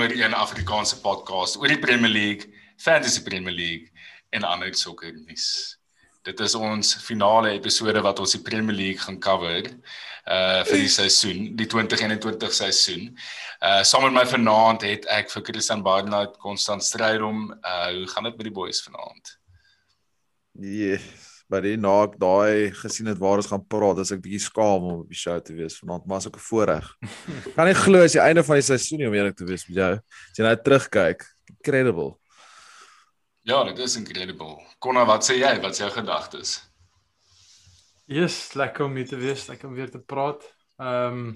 Nommer 1 Afrikaanse podcast oor die Premier League, Fantasy Premier League en ander sokker nuus. Dit is ons finale episode wat ons die Premier League gaan cover uh vir die seisoen, die 2021 seisoen. Uh saam met my vanaand het ek vir Christian Barnard konstant stryd om uh hoe gaan dit met die boys vanaand? Yes maar die na ek daai gesien het waar ons gaan praat, as ek bietjie skaam om op die show te wees vanaand, maar as ek 'n voorreg. kan nie glo as die einde van die seisoen om eerlik te wees met jou. As jy nou terugkyk, incredible. Ja, dit is incredible. Konna, wat sê jy? Wat is jou gedagtes? Yes, lekker om hier te wees, lekker om weer te praat. Ehm um,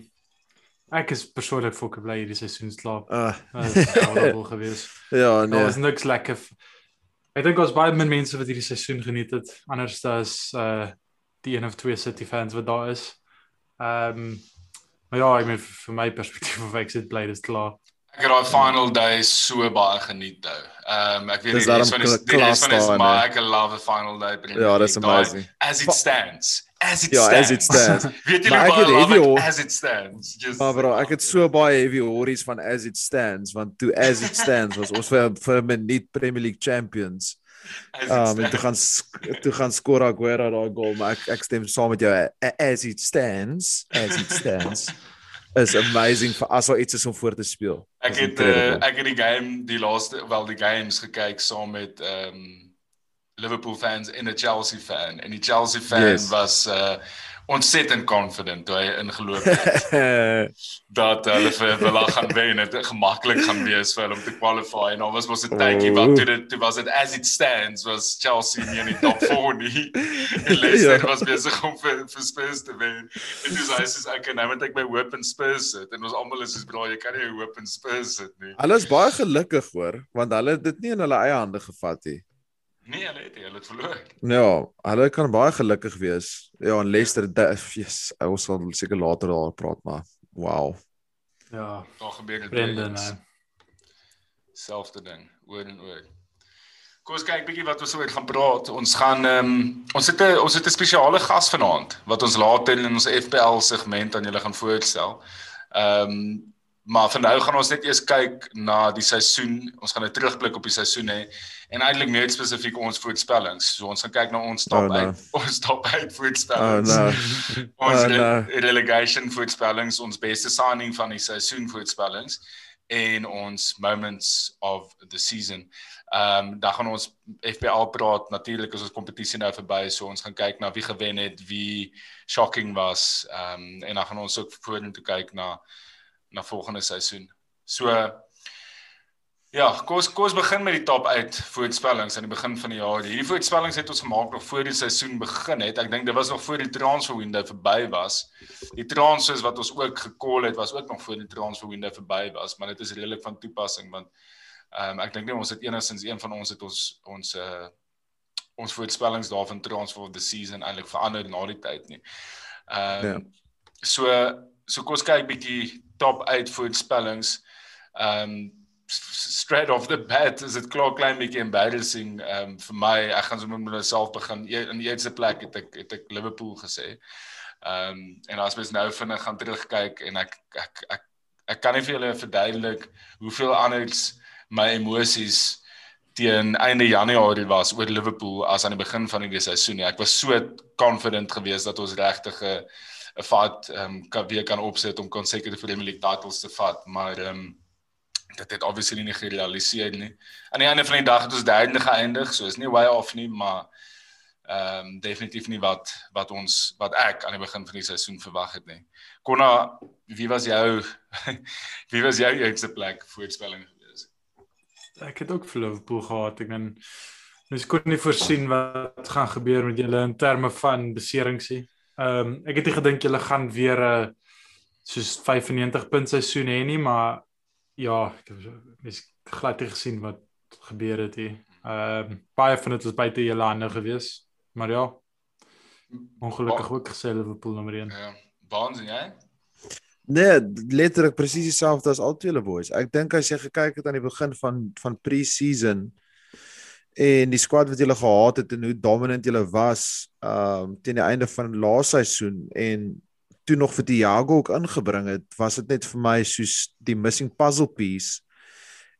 ek is persoonlik fokke bly hierdie seisoen slaap. Uh. Dit is horrible geweest. ja, nee. Daar was niks lekker. Ek dink ons baie min mense wat hierdie seisoen geniet het anders as uh die een of twee City fans wat daar is. Ehm um, maar ja, ek meen vir my perspektief of ek sit bly dis klaar. Ek het daai final day so baie geniet hou. Ehm um, ek weet nie dis van die klas van is maar ek love the final day. Ja, dis amazing. As it stands. As it ja, stands. as it stands. weet julle wat heavy it, as it stands. Just Maar bro, ek het so baie heavy horries van as it stands want toe as it stands was ons vir vir 'n minuut Premier League champions. Um en toe gaan toe gaan skoor Aguero daai goal, maar ek ek stem saam met jou as it stands, as it stands. is amazing vir as al iets is om voor te speel. Ek het uh, ek het die game die laaste wel die games gekyk saam met ehm um, Liverpool fans en 'n Chelsea fan. En die Chelsea fan yes. was uh ontsettend confident toe hy ingeloop het dat hulle vir Villa gaan wen en dit gemaklik gaan wees vir hulle om te qualify. En al was mos 'n tydjie wat toe dit toe was dit as it stands was Chelsea nie in die top 4 nie. En Leicester ja. was besig om vir vir Spurs te wen. En dis hy sê ek kan nou met ek my hoop in Spurs sit. En ons almal is soos bro jy kan nie hoop in Spurs sit nie. Hulle is baie gelukkig hoor want hulle het dit nie in hulle eie hande gevat nie Nee, hulle het hulle het verloor. Ja, hulle kan baie gelukkig wees. Ja, en Leicester, yes, ons sal seker later daar praat, maar wow. Ja, daar gebeur dit. Brendan. Selfde ding, oor en oor. Kom ons kyk bietjie wat ons oor gaan praat. Ons gaan ehm um, ons het 'n ons het 'n spesiale gas vanaand wat ons later in ons FPL segment aan julle gaan voorstel. Ehm um, maar vir nou gaan ons net eers kyk na die seisoen. Ons gaan 'n terugblik op die seisoen hê en eintlik meer spesifiek ons voorspellings. So ons gaan kyk na ons top 8 oh, no. ons top 8 voorspellings. Oh, no. ons oh, no. relegation voorspellings, ons beste signing van die seisoen voorspellings en ons moments of the season. Ehm um, dan gaan ons FPL praat natuurlik as ons kompetisie nou verby is, so ons gaan kyk na wie gewen het, wie shocking was. Ehm um, en dan gaan ons ook vorentoe kyk na na volgende seisoen. So ja, kom ons kom ons begin met die top 8 voorspellings aan die begin van die jaar. Hierdie voorspellings het ons gemaak nog voor die seisoen begin het. Ek dink dit was nog voor die transfer window verby was. Die transfers wat ons ook gekol het was ook nog voor die transfer window verby was, maar dit is redelik van toepassing want ehm um, ek dink nie ons het enigstens een van ons het ons ons uh ons voorspellings daarvan transfer of the season eintlik verander na die tyd nie. Ehm um, ja. so so kom ons kyk bietjie top 8 voorspellings. Ehm um, straight off the bat is dit klaar klein bietjie embarrassing ehm um, vir my. Ek gaan sommer met myself begin. E, in die eerste plek het ek het ek Liverpool gesê. Ehm um, en as mens nou vinnig gaan terugkyk en ek ek ek ek, kan nie vir julle verduidelik hoeveel anders my emosies teen einde Januarie was oor Liverpool as aan die begin van die seisoen. Ek was so confident geweest dat ons regtig 'n 'n vat ehm um, kan weer kan opset om consecutive Premier League titles te vat, maar ehm um, dit het obviously nie gerealiseer nie. Aan die einde van die dag het ons derde geëindig, so is nie way off nie, maar ehm um, definitief nie wat wat ons wat ek aan die begin van die seisoen verwag het nie. Konna, wie was jou wie was jou eerste plek voorspelling gewees? Ek het ook vir Liverpool gehad. Ek en mens kon nie voorsien wat gaan gebeur met julle in terme van beserings nie. Ehm um, ek het nie gedink julle gaan weer 'n uh, soos 95 punt seisoen hê nie, maar ja, ek het mis glad nie gesien wat gebeur het hier. Ehm um, baie van dit was buite julle hande gewees, maar ja. Ongelukkig ook gesê Liverpool nommer 1. Ja. Baans en jy? Nee, letterlik presies dieselfde as al twee hulle boys. Ek dink as jy gekyk het aan die begin van van pre-season en die squad wat julle gehad het en hoe dominant julle was um teen die einde van laaste seisoen en toe nog vir Thiago ook ingebring het, was dit net vir my soos die missing puzzle piece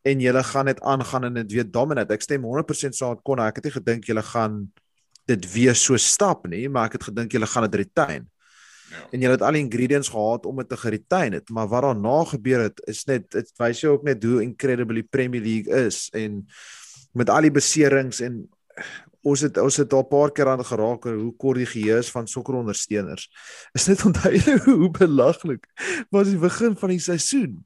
en julle gaan net aangaan en dit weer dominate. Ek stem 100% saam met Konna. Ek het nie gedink julle gaan dit weer so stap nie, maar ek het gedink julle gaan dit retain. Ja. En julle het al die ingredients gehad om dit te retain het, maar wat daarna gebeur het is net dit wys jou ook net hoe incredibly Premier League is en met al die beserings en ons het ons het al 'n paar keer aan geraak hoe kort die geheue is van sokkerondersteuners. Is net onthou hoe belaglik was die begin van die seisoen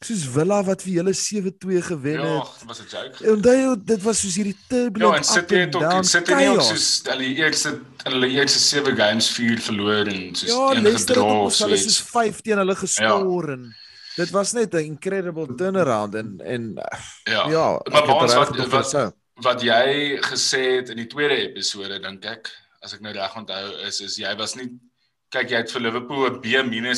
soos Villa wat vir julle 7-2 gewen ja, het. Ja, dit was 'n joke. Onthou dit was soos hierdie turbulent Ja, en sit jy ook sit jy ook soos hulle eerste hulle eerste 7 games 4 verloor en soos ja, een gedra of so. Hulle is soos 5 teen hulle geskor ja. en dit was net 'n incredible turnaround en en ja, ja maar ons wat wat, wat wat jy gesê het in die tweede episode dink ek as ek nou reg onthou is is jy was nie kyk jy het vir Liverpool 'n B-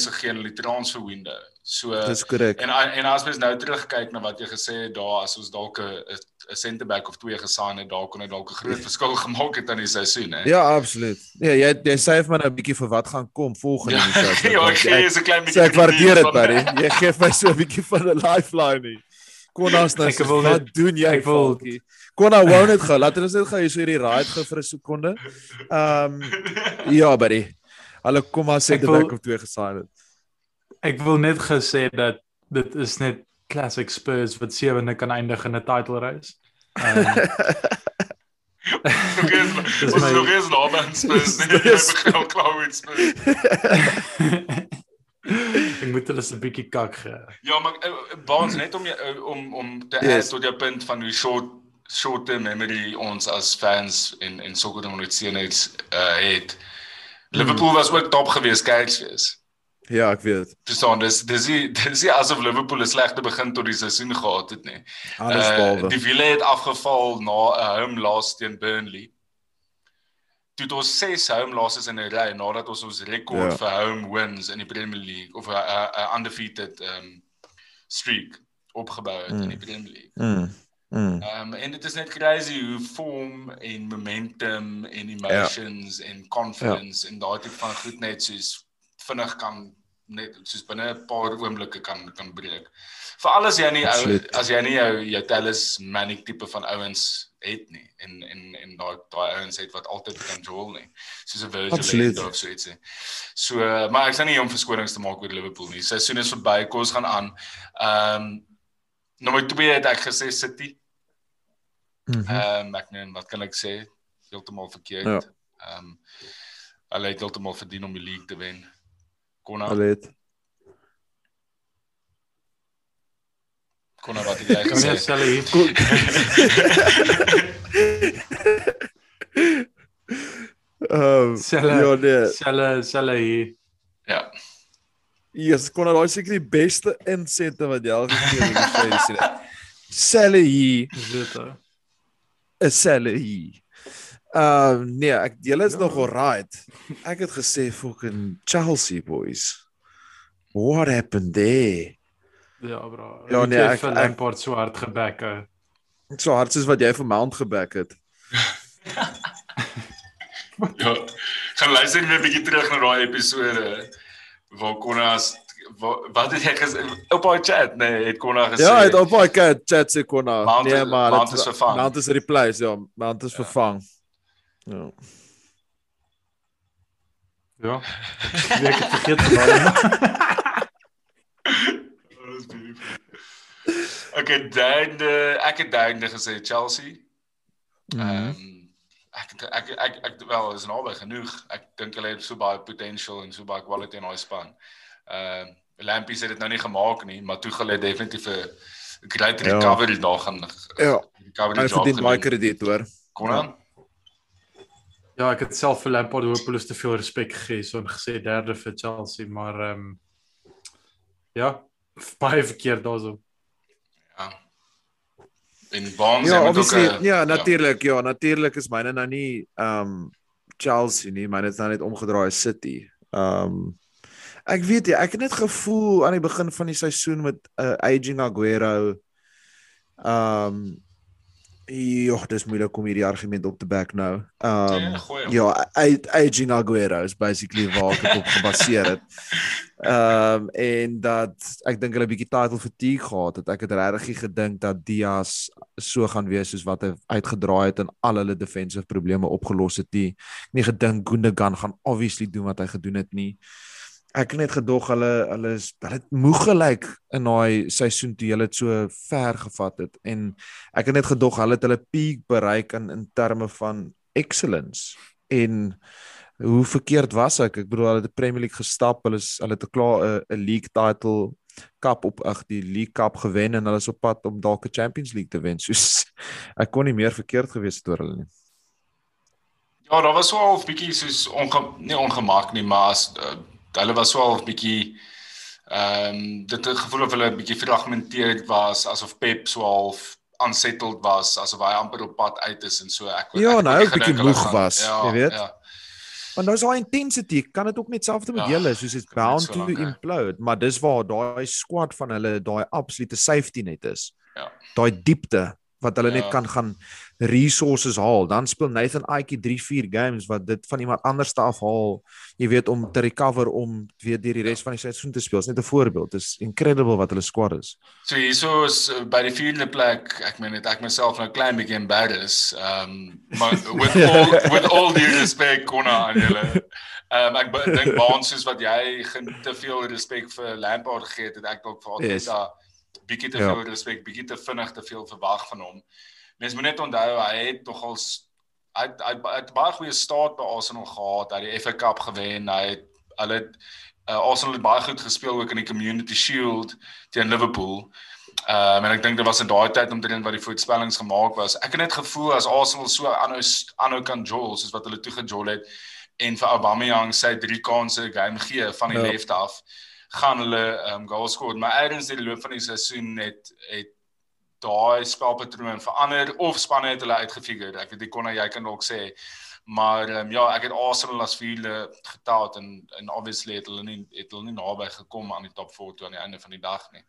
gegee in die transfer window. So Dis korrek. En en as mens nou terugkyk na wat jy gesê het daar as ons dalk 'n 'n center back of twee gesaai het, daar kon dit dalk 'n groot verskil gemaak het aan die seisoen, hè. Ja, absoluut. Ja, jy jy sê vir my nou 'n bietjie vir wat gaan kom volgende ja, seisoen. ja, ek gee so 'n klein bietjie. Ek waardeer dit, buddy. Jy gee my so 'n bietjie van 'n lifeline. Kom ons nou. Ek wil wat net, doen jy, Falkie? Kom nou wou net gou. Laat ons net gou hier so hierdie ride gou vir 'n sekonde. Ehm um, ja, buddy. Hulle kom maar sê dit ek of twee gesaai het. Ek wil net gesê dat dit is net classic Spurs wat sewende kan eindig in 'n title race. Um, Dis my nog eens nou aan Spurs. Nee, ek begin al klaar met Spurs. ek moet hulle 'n bietjie kak gee. Ja, maar uh, Baans net om jou, om om te yes. tot jou punt van hoe short short term memory ons as fans en en sokker dan net sien het uh, het Liverpool was ook top geweest, kyk wees. Ja, ek weet. Verstaan, dis dis die dis nie asof Liverpool 'n slegte begin tot die seisoen gehad het nie. Alles uh, behalwe. Die wiele het afgeval na 'n uh, home loss teen Burnley. Dit was ses home losses in 'n ry nadat ons ons rekord ja. vir home wins in die Premier League of 'n uh, uh, undefeated um streak opgebou het mm. in die Premier League. Mm. Mm. Um en dit is net crazy hoe vorm en momentum en emotions ja. en confidence ja. en daai tipe van goed net soos vinnig kan net soos binne 'n paar oomblikke kan kan breek. Veral as jy nie ou as jy nie jou jou tellus manic tipe van ouens het nie en en en daai daai ouens het wat altyd kan jol nie. Soos 'n Virgil of so iets. So maar ek sê nie om verskonings te maak oor Liverpool nie. Seisoen is verby, kom ons gaan aan. Ehm um, nommer 2 het ek gesê City. Mhm. Ehm mm um, ek net wat kan ek sê? Heeltemal verkeerd. Ja. Ehm ja. um, hulle het heeltemal verdien om die league te wen. Kona. Alet. Kona wat jy gesê het. Sal hier. Ehm ja nee. Sal sal hier. Ja. Yes, Kona, daai seker die beste insette wat jy al gegee het in die sê. Sal hier. Dit. 'n Sal hier. Ehm uh, nee, ek julle is ja. nog alright. Ek het gesê fucking Chelsea boys. What happened there? Ja, bro. Ja, nee, ek het Lampard so hard gebek. So hard soos wat jy vir Mount gebek het. ja. Gaan luister net 'n bietjie terug na daai episode waar Konas wat het jy gesê op haar chat nee het Konna gesê Ja het op haar chat sê Konna nee maar Mount is vervang Mount is replace ja Mount is ja. vervang Ja. Ja. Ek het vergeet te Ek het derde ek het derde gesê Chelsea. Mhm. Ehm um, ek ek ek ek wel is naby genoeg. Ek dink hulle het so baie potential en so baie quality in daai span. Ehm uh, Lampie het dit nou nie gemaak nie, maar toe hulle definitief 'n great ja. recovery ja. daar gaan. Ja. Recovery job. Hy het baie krediet hoor. Kom aan. Ja. Ja, ek het self vir Lampard hopeloos te veel respek gegee so en gesê derde vir Chelsea, maar ehm um, ja, baie verkeerd daarso. Ja. In Bonds ja, obviously, ook, uh, ja, natuurlik, ja, ja natuurlik is myne nou nie ehm um, Chelsea nie, myne is nou net omgedraai City. Ehm um, ek weet jy, ek het net gevoel aan die begin van die seisoen met uh, aging Aguero ehm um, Ja, dis moeilik om hierdie argument op te back nou. Um Ja, ja, aging Aguero is basically waar ek dit op gebaseer het. Um en dat ek dink hulle 'n bietjie title fatigue gehad het. Ek het regtig gedink dat Diaz so gaan wees soos wat hy uitgedraai het en al hulle defensive probleme opgelos het nie. Nie gedink Gundogan gaan obviously doen wat hy gedoen het nie. Ek het net gedog hulle hulle is hulle het moeg gelyk in daai seisoen toe hulle dit so ver gevat het. En ek het net gedog hulle het hulle peak bereik in in terme van excellence. En hoe verkeerd was ek? Ek bedoel hulle het die Premier League gestap hulle is hulle het 'n klaar 'n 'n league title cup op ag die league cup gewen en hulle is op pad om dalk 'n Champions League te wen. Soos ek kon nie meer verkeerd gewees het oor hulle nie. Ja, daar was so half bietjie soos onge nie ongemak nie, maar as uh, hulle was so half bietjie ehm um, dit het gevoel of hulle bietjie fragmenteerd was, asof Pep so half unsettled was, asof hy amper op pad uit is en so ek Ja, ek nou ook bietjie gedink hulle moeg was, jy weet. Ja. Want nou is daai intensity, kan dit ook net selfde met Ja, julle, soos it's bound so to lank, hè. implode, maar dis waar daai squad van hulle daai absolute safety net is. Ja. Daai diepte wat hulle net Ja. kan gaan resources haal. Dan speel Nathan Aitjie 3-4 games wat dit van iemand anders te afhaal, jy weet om te recover om weer deur die res van die seisoen te speel. Dis net 'n voorbeeld. Dis incredible wat hulle squad is. So hierso is uh, by die vierde plek, ek meen dit ek myself nou klein bietjie embarrassed. Um maar with all with all due respect Konna aan julle. Um ek dink baans soos wat jy te veel respek vir Lampard gegee het, het ek dalk vir Yes. Bietjie te Ja. veel respek, bietjie te vinnig te veel verwag van hom. Mens moet net onthou hy het nogals hy het- hy het hy het baie goeie staat by Arsenal gehad, hy het die FA Cup gewen, hy het hulle het uh, Arsenal het baie goed gespeel ook in die Community Shield teen Liverpool. Ehm um, en ek dink dit was in daai tyd omtrent wat die voorspellings gemaak was. Ek het net gevoel as Arsenal so aanhou aanhou kan jol soos wat hulle toe gejol het en vir Aubameyang sy drie kansse game gee van die Ja. ja. left af, gaan hulle ehm um, goals skoor. Maar eerds in die loop van die seisoen het het daai spelpatroon verander of spanne het hulle uitgefigure. Ek weet nie kon jy kan dalk sê maar ehm um, ja, ek het Arsenal as vierde getal en en obviously het hulle nie het hulle nie naby gekom aan die top 4 toe aan die einde van die dag nie.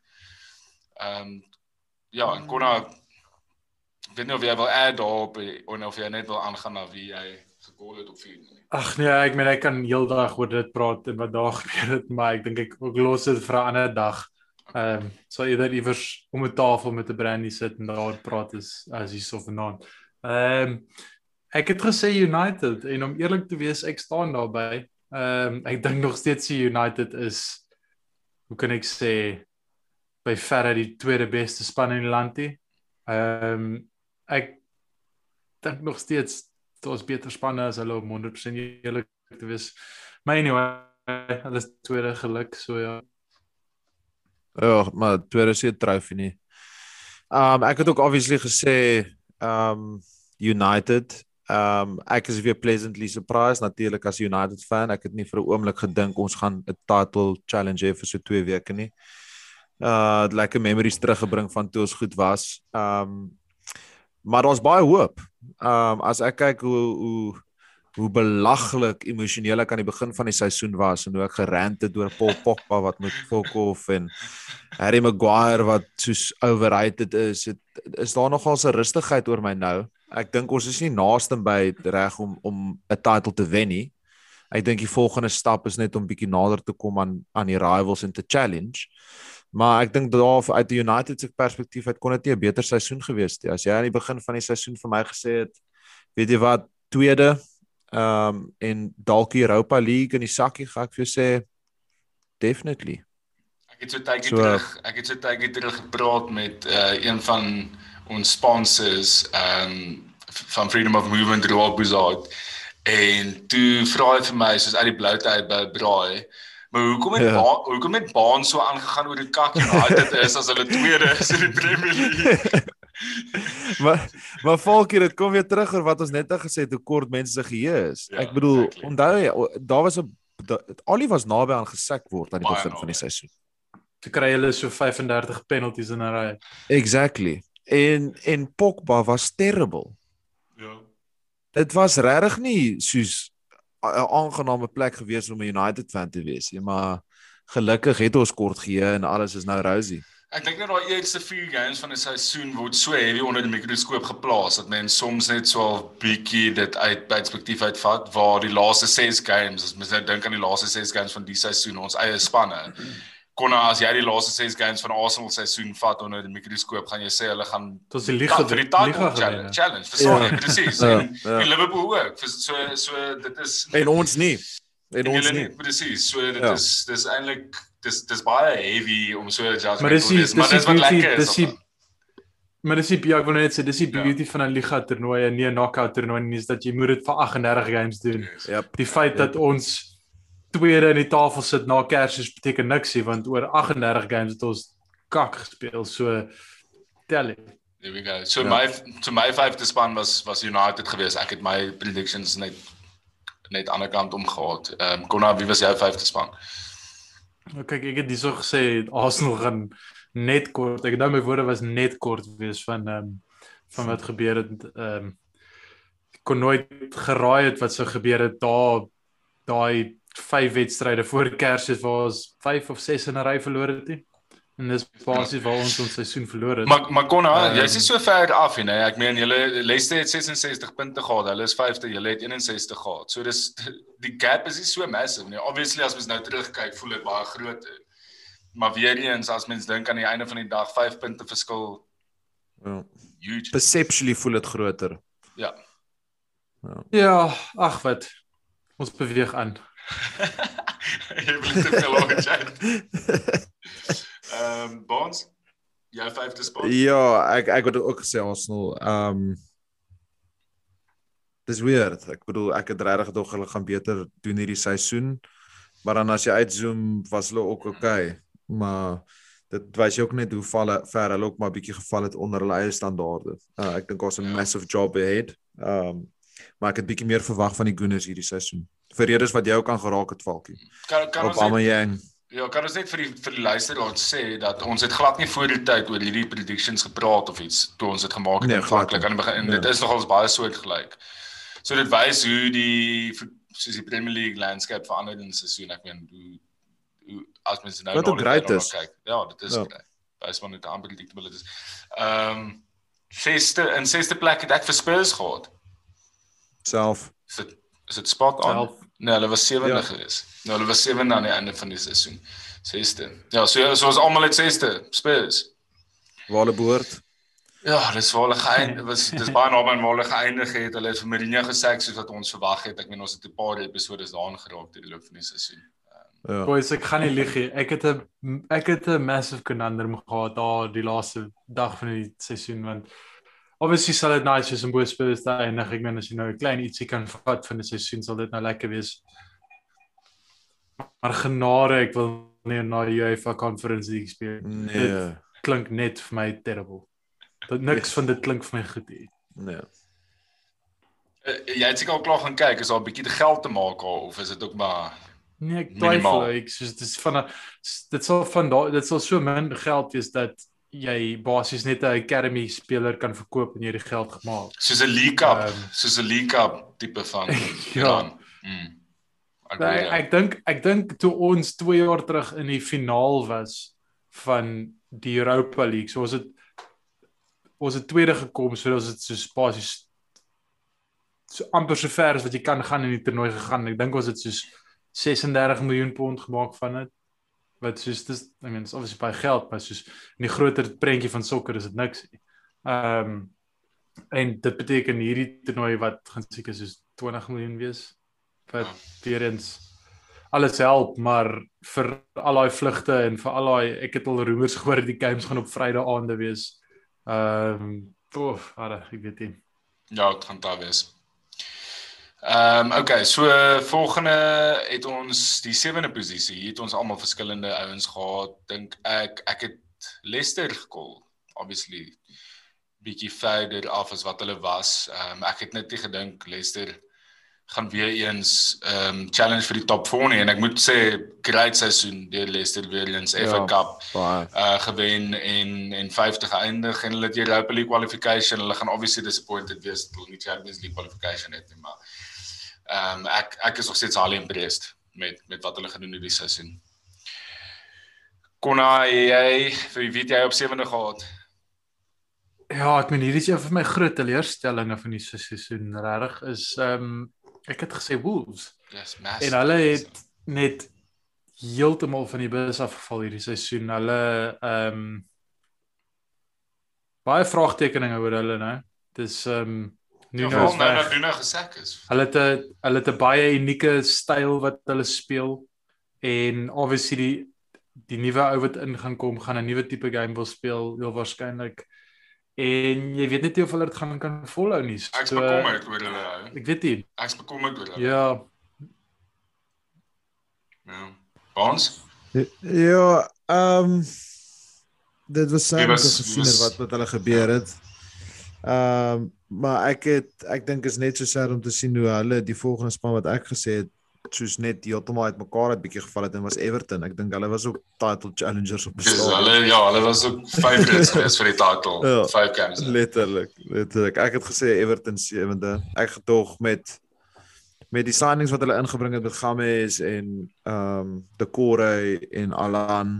Ehm um, ja, en Konna ek weet nie of jy wil add daarop eh, of of jy net wil aangaan na wie jy gekool het op vier nie. Ag nee, ek meen ek kan heeldag oor dit praat en wat daar gebeur het, maar ek dink ek ook los dit vir 'n ander dag. Ehm um, sal eerder iewers om 'n tafel met 'n brandy sit en daar praat is as hierso vanaand. Ehm um, ek het gesê United en om eerlik te wees, ek staan daarby. Ehm um, ek dink nog steeds die United is hoe kan ek sê by verre die tweede beste span in die land. Ehm um, ek dink nog steeds daar's beter spanne as hulle om 100% eerlik te wees. Maar anyway, hulle is tweede geluk, so ja. Ja, maar tweede se trofee nie. Um ek het ook obviously gesê um United. Um ek is weer pleasantly surprised natuurlik as 'n United fan. Ek het nie vir 'n oomblik gedink ons gaan 'n title challenge hê vir so 2 weke nie. Uh lekker memories teruggebring van toe ons goed was. Um maar daar's baie hoop. Um as ek kyk hoe hoe hoe belaglik emosioneel ek aan die begin van die seisoen was en hoe ek gerant het oor Paul Pogba wat moet fok off en Harry Maguire wat soos overrated is, het, is daar nogal 'n rustigheid oor my nou. Ek dink ons is nie naaste by reg om om 'n title te wen nie. Ek dink die volgende stap is net om bietjie nader te kom aan aan die rivals en te challenge. Maar ek dink daar uit die United se perspektief uit kon dit nie 'n beter seisoen gewees het. As jy aan die begin van die seisoen vir my gesê het, weet jy wat, tweede ehm um, en dalk Europa League in die sakkie, gaan ek vir jou sê definitely. Ek het so tydjie So- terug, ek het so tydjie terug gepraat met uh, een van ons sponsors ehm um, van Freedom of Movement Rob Buzard en toe vra hy vir my soos uit die blou tyd by braai Maar hoekom het Ja. ja. hoekom het Baan so aangegaan oor die kak United is as hulle tweede is in die Premier League? maar maar volkie dit kom weer terug oor wat ons net nou gesê het hoe kort mense se geheue is. Ja, ek bedoel exactly. onthou jy daar was 'n Ollie was naby aan gesek word aan die begin van die naby. seisoen. Te kry hulle so 35 penalties in 'n ry. Exactly. En en Pogba was terrible. ja. Dit was regtig nie soos aangename plek gewees om 'n United fan te wees nie, maar gelukkig het ons kort geheue en alles is nou rosy. Ek dink net daai eerste 4 games van 'n seisoen word so heavy onder die mikroskoop geplaas dat mense soms net so 'n bietjie dit uit perspektief uitvat waar die laaste 6 games, as mens nou dink aan die laaste 6 games van die seisoen, ons eie spanne. Konna as jy die laaste 6 games van Arsenal seisoen vat onder die mikroskoop, gaan jy sê hulle gaan was die liga vir die title challenge, challenge verstaan jy Ja. presies. Ja, En ja. en Liverpool ook. Vir- So so dit is En ons nie. En ons julle nie. nie presies. So dit Ja. is dis eintlik dis dis baie heavy om so 'n Maar dis te wees, maar dis die dis wat beauty- lekker is. dis die- Maar dis die ja, ek wil net sê dis die Ja. beauty van 'n liga toernooi en nie 'n knockout toernooi nie, is dat jy moet dit vir 38 games doen. Yep. Die feit dat ons tweede in die tafel sit na Kersfees beteken niks nie want oor 38 games het ons kak gespeel. So tel it. There we go. So Ja. my to my vyfde span was was United geweest. Ek het my predictions net net aan die ander kant omgehad. Ehm um, Konna, wie was jou vyfde span? Nou kyk, ek het hierso gesê Arsenal gaan net kort. Ek nou my woorde was net kort wees van ehm um, van wat gebeur het ehm um, kon nooit geraai het wat sou gebeur het daar daai vyf wedstryde voor Kersfees waar ons 5 of 6 in 'n ry verloor het nie. En dis basies waar ons ons seisoen verloor het. Maar maar Konna, Ehm, jy's nie so ver af nie. Ek meen julle Leicester het 66 punte gehad. Hulle is vyfde, julle het 61 gehad. So dis die gap is nie so massive nie. Obviously as mens nou terugkyk, voel dit baie groter. Maar weer eens as mens dink aan die einde van die dag 5 punte verskil Ja. huge. Perceptually voel dit groter. Ja. ja, ag wat. Ons beweeg aan. Jy wil te veel oor chat. Ehm Bonds, jou vyfde span. Ja, ek ek het ook gesê Arsenal. Ehm um, Dis weird. Ek bedoel ek het regtig gedog hulle gaan beter doen hierdie seisoen. Maar dan as jy uitzoom was hulle ook okay. Maar dit wys jy ook net hoe val ver hulle ook maar bietjie geval het onder hulle eie standaarde. Uh, ek dink daar's 'n Ja. massive job ahead. Ehm um, maar ek het bietjie meer verwag van die Gooners hierdie seisoen. Vir redes wat jy ook aan geraak het Falkie. Kan kan ons net, ja, kan ons net vir die vir die luisteraars sê dat ons het glad nie voor die tyd oor hierdie predictions gepraat of iets toe ons dit gemaak het Nee, aanvanklik aan die begin en Nee. dit is nogals baie soortgelyk. So dit wys hoe die soos die Premier League landscape verander in seisoen. Ek meen hoe hoe as mens nou Wat great is. kyk. Ja, dit is Ja. Wys maar net unpredictable dit is. Ehm um, sesde in sesde plek het ek vir Spurs gehad. self. Dit is dit spot on? Self. Nee, hulle was sewende Ja. gewees. Nou hulle was sewende aan die einde van die seisoen. Sesde. Ja, so so ons almal het sesde. Spurs. Waar hulle behoort. Ja, dis waar hulle geëindig was. Dis baie naby aan waar hulle geëindig het. Hulle het vir Mourinho gesê soos wat ons verwag het. Ek meen ons het 'n paar episode daarin geraak deur die loop van die seisoen. Ja. Boys, ek gaan nie lieg nie. Ek het 'n ek het 'n massive conundrum gehad daar die laaste dag van die seisoen want obviously sal dit nice wees om bo Spurs te eindig. Ek meen as jy nou 'n klein ietsie kan vat van die seisoen sal dit nou lekker wees. Maar genade, ek wil nie na die UEFA Conference League speel. Nee. Dit klink net vir my terrible. Dat niks Yes. van dit klink vir my goed nie. Nee. Uh, jy het seker al klaar gaan kyk, is daar 'n bietjie te geld te maak daar of is dit ook maar Nee, ek twyfel. Ek soos dit is van 'n dit sal van daai dit sal so min geld wees dat jy basies net 'n academy speler kan verkoop en jy die geld gemaak. soos 'n League Cup, Ehm. soos 'n League Cup tipe van Ja. Mm. Ek Ek weet, ja. ek dink ek dink toe ons 2 jaar terug in die finaal was van die Europa League, so ons het ons het tweede gekom, so ons het so basies so amper so ver as wat jy kan gaan in die toernooi gegaan. Ek dink ons het soos 36 miljoen pond gemaak van dit. Wat soos dis I mean, it's obviously baie geld, maar soos in die groter prentjie van sokker is dit niks nie. Ehm um, en dit beteken hierdie toernooi wat gaan seker soos 20 miljoen wees wat weer eens alles help, maar vir al daai vlugte en vir al daai ek het al rumors gehoor die games gaan op Vrydag aande wees. Ehm um, oof, ara, ek weet nie. Ja, dit gaan daar wees. Ehm um, okay, so volgende het ons die sewende posisie. Hier het ons almal verskillende ouens gehad. Dink ek ek het Leicester gekol. Obviously bietjie verder af as wat hulle was. Ehm um, ek het net nie gedink Leicester gaan weer eens ehm um, challenge vir die top 4 nie en ek moet sê great seisoen deur Leicester weer eens FA Ja. Cup Baie. uh gewen en en 50 geëindig en hulle het Europa League qualification. Hulle gaan obviously disappointed wees dat hulle nie Champions League qualification het nie, maar ehm um, ek ek is nog steeds highly impressed met met wat hulle gedoen het hierdie seisoen. Konna jy vir wie weet jy op 7de gehad? Ja, ek meen hierdie is een van my groot teleurstellings van die seisoen. Regtig is ehm um, ek het gesê Wolves Dis massive. en hulle het net heeltemal van die bus afgeval hierdie seisoen. Hulle ehm um, baie vraagtekeninge oor hulle nou. Dis ehm um, Nuno is nou Nuno gesak is. Hulle het 'n hulle het 'n baie unieke styl wat hulle speel en obviously die die nuwe ou wat in gaan kom gaan 'n nuwe tipe game wil speel heel waarskynlik. En jy weet net nie of hulle dit gaan kan volhou nie. Ek's So, bekommerd oor hulle. ou. Ek weet nie. Ek's bekommerd oor hulle. Ja, Ja. Ons? Ja, ehm dit was sy was, gesien het wat met hulle gebeur het. Ehm maar ek het ek dink is net so sad om te sien hoe hulle die volgende span wat ek gesê het soos net heeltemal uitmekaar het bietjie geval het en was Everton. Ek dink hulle was ook title challengers op die Dis stadium. hulle ja, hulle was ook favorites geweest vir die title. Ja. Five games. Letterlik, letterlik. Ek het gesê Everton sewende. Ek gedog met met die signings wat hulle ingebring het met Games en ehm um, De Core en Alan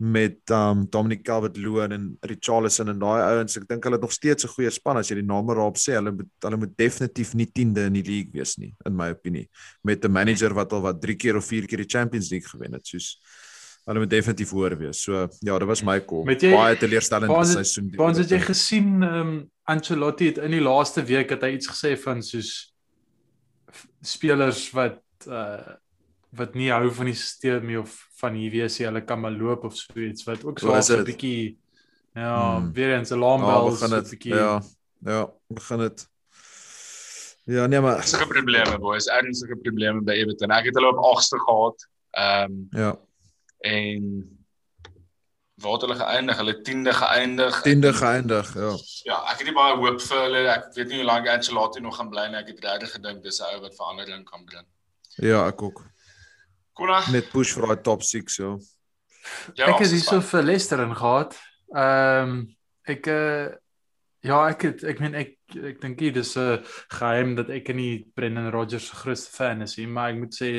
met um, Dominic Calvert-Lewin en Richarlison en daai ouens. Ek dink hulle het nog steeds 'n goeie span as jy die name raap sê. Hulle moet hulle moet definitief nie 10de in die league wees nie in my opinie. Met 'n manager wat al wat 3 keer of 4 keer die Champions League gewen het. Soos hulle moet definitief hoër wees. So ja, dit was my call. Jy- Baie teleurstellende seisoen. Want het jy Everton. gesien um, Ancelotti het in die laaste week het hy iets gesê van soos spelers wat uh wat nie hou van die stelsel nie of van hier wees jy hulle kan maar loop of so iets wat ook so 'n bietjie ja, Hmm. weer eens 'n Ja, alarmbel begin so 'n dit. bietjie Ja, ja, begin dit. Ja, nee maar Ernstige probleme boys, ernstige probleme by Everton. Ek het hulle op 8ste gehad. Ehm um, ja, en waar het hulle geëindig? Hulle 10de geëindig. 10de geëindig, ja. Ja, ek het nie baie hoop vir hulle. Ek weet nie hoe lank Ancelotti nog gaan bly nie. Ek het regtig gedink dis 'n ou wat verandering kan bring. Ja, ek ook. Konna, Net push vir daai top 6 so. jou ek het hierso vir Leicester in gehad. Ehm um, ek uh, ja, ek het ek meen ek ek dink nie dis 'n geheim dat ek nie Brendan Rodgers se grootste fan is nie, maar ek moet sê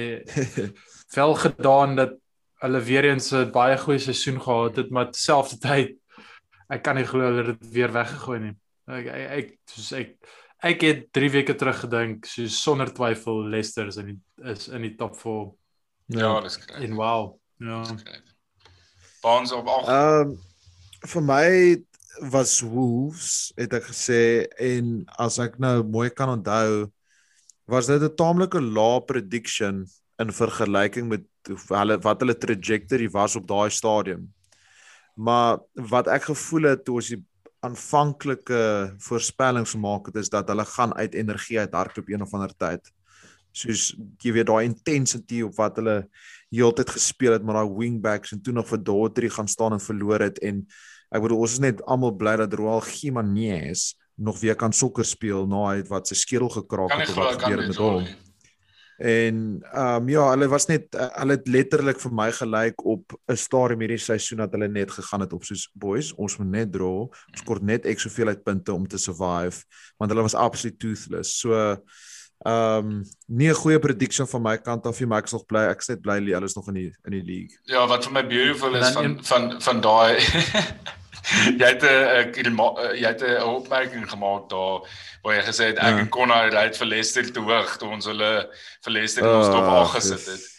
wel gedaan dat hulle weer eens 'n baie goeie seisoen gehad het, maar terselfdertyd ek kan nie glo hulle het dit weer weggegooi nie. Ek ek, ek soos ek ek het 3 weke terug gedink, soos sonder twyfel Leicester is in die, is in die top 4 Ja, dis kry. en wow. Ja. Baans op 8. Ehm um, vir my was Wolves het ek gesê en as ek nou mooi kan onthou was dit 'n taamlike lae prediction in vergelyking met hoe hulle wat hulle trajectory was op daai stadium. Maar wat ek gevoel het toe ons die aanvanklike voorspellings gemaak het is dat hulle gaan uit energie uit hardloop een of ander tyd. Soos jy weet daai intensity op wat hulle heeltyd gespeel het met daai wingbacks en toe nog vir Daughtry gaan staan en verloor het en ek bedoel ons is net almal bly dat Roel Gimenez nog weer kan sokker speel na hy het wat sy skedel gekraak het wat gebeur met hom. En ehm um, ja, hulle was net uh, hulle het letterlik vir my gelyk op 'n stadium hierdie seisoen dat hulle net gegaan het op soos boys, ons moet net draw, ons kort net ek soveel uit punte om te survive, want hulle was absoluut toothless. So ehm um, nie 'n goeie prediction van my kant af nie, maar ek nog bly ek net bly hulle is nog in die in die league. Ja, wat vir my beautiful is van een- van van daai jy het 'n jy het 'n opmerking gemaak daar waar jy gesê het ek Ja. en Connor ry vir Leicester te hoog toe ons hulle vir Leicester ons top Ag, 8 gesit het.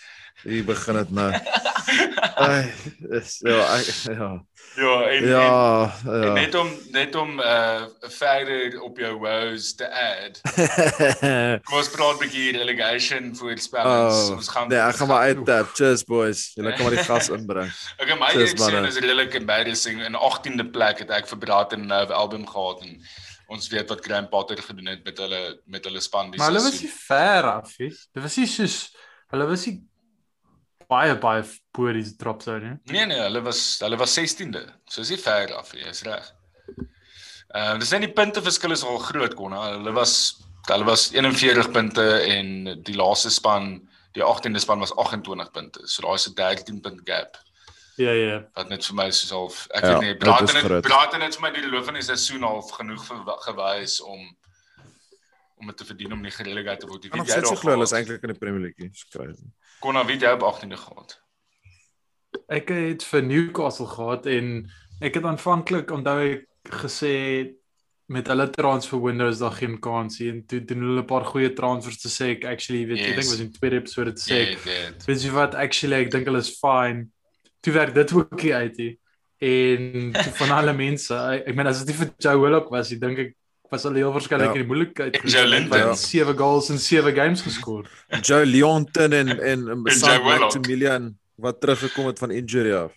Hier begin dit nou. Ai, is ja, ek, ja. Ja, en, en Ja, En ja. net om net om uh verder op jou woes te add. Kom ons praat 'n bietjie relegation voorspellings. Oh, ons gaan nee, ek gaan maar uit tap. Cheers boys. Julle kan maar die gas inbring. Okay, my ek sê is redelik embarrassing. In 18de plek het ek vir Braat en nou album gehad en ons weet wat Graham Potter gedoen het met hulle met hulle span die Maar hulle was nie ver af nie. Dit was nie soos hulle was nie baie baie bo die drop zone nie. Nee nee, hulle was hulle was 16de. So is nie ver af nie, is reg. Ehm uh, dis net die punteverskil is al groot kon. Hulle was hulle was 41 punte en die laaste span, die 18de span was 28 punte. So daar is 'n 13 punt gap Ja ja. wat net vir my soos half ek Ja, weet nie, dit Braat is en groot. Braat en het vir my die loop van die seisoen half genoeg gewys om om dit te verdien om nie gerelegeer te word. Nog weet jy steeds daar glo hulle is eintlik in die Premier League. Dis crazy. Kon nou weet jy op 18de gehad. ek het vir Newcastle gehad en ek het aanvanklik onthou ek gesê met hulle transfer windows daar geen kans nie en toe doen hulle 'n paar goeie transfers te sê ek actually weet yes. ek dink was in tweede episode te sê ek dit. weet jy wat actually ek dink hulle is fine toe werk dit ook nie uit nie en van alle mense ek, ek meen as dit nie vir Joe Willock was ek dink ek was hulle heel waarskynlik Ja. in die moeilikheid En Joe Linton. Hy het sewe goals in sewe games geskor Joe Leonton en en, en Sam Willock. Maximilian wat teruggekom het van injury af.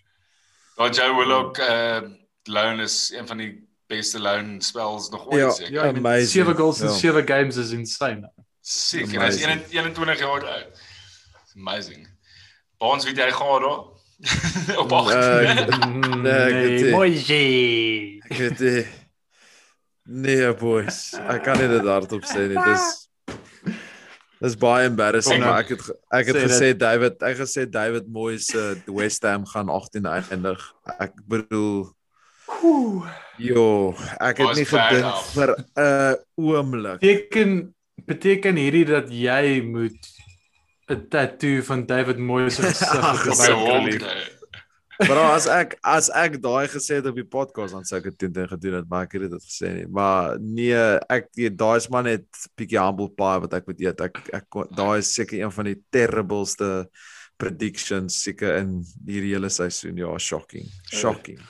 Daar Joe Willock uh loan is een van die beste loan spells nog Ja. ooit seker. ja ek meen, Amazing. sewe goals in Ja. sewe games is insane Seker, hy's Amazing. 21 jaar oud. Amazing. Baans weet jy gaan daar op 8. Nee, Nee, ek weet nie. mooi jy Ek weet nie. Nee boys, ek kan nie dit hardop sê nie. Dis Dis baie embarrassing. Nou, maar. ek het ek het Sê gesê David, ek het gesê David Moyes se uh, West Ham gaan 18 eindig. Ek bedoel Jo, ek het Was nie gedink vir 'n oomblik. beteken beteken hierdie dat jy moet 'n tattoo van David Moyes se gesig Ag, Maar as ek as ek daai gesê het op die podcast dan sou ek dit teen gedoen het, maar ek het dit gesê nie. Maar nee, ek daai is maar net bietjie humble pie wat ek moet eet. Ek ek daai is seker een van die terribleste predictions seker in hierdie hele seisoen. Ja, shocking. Shocking.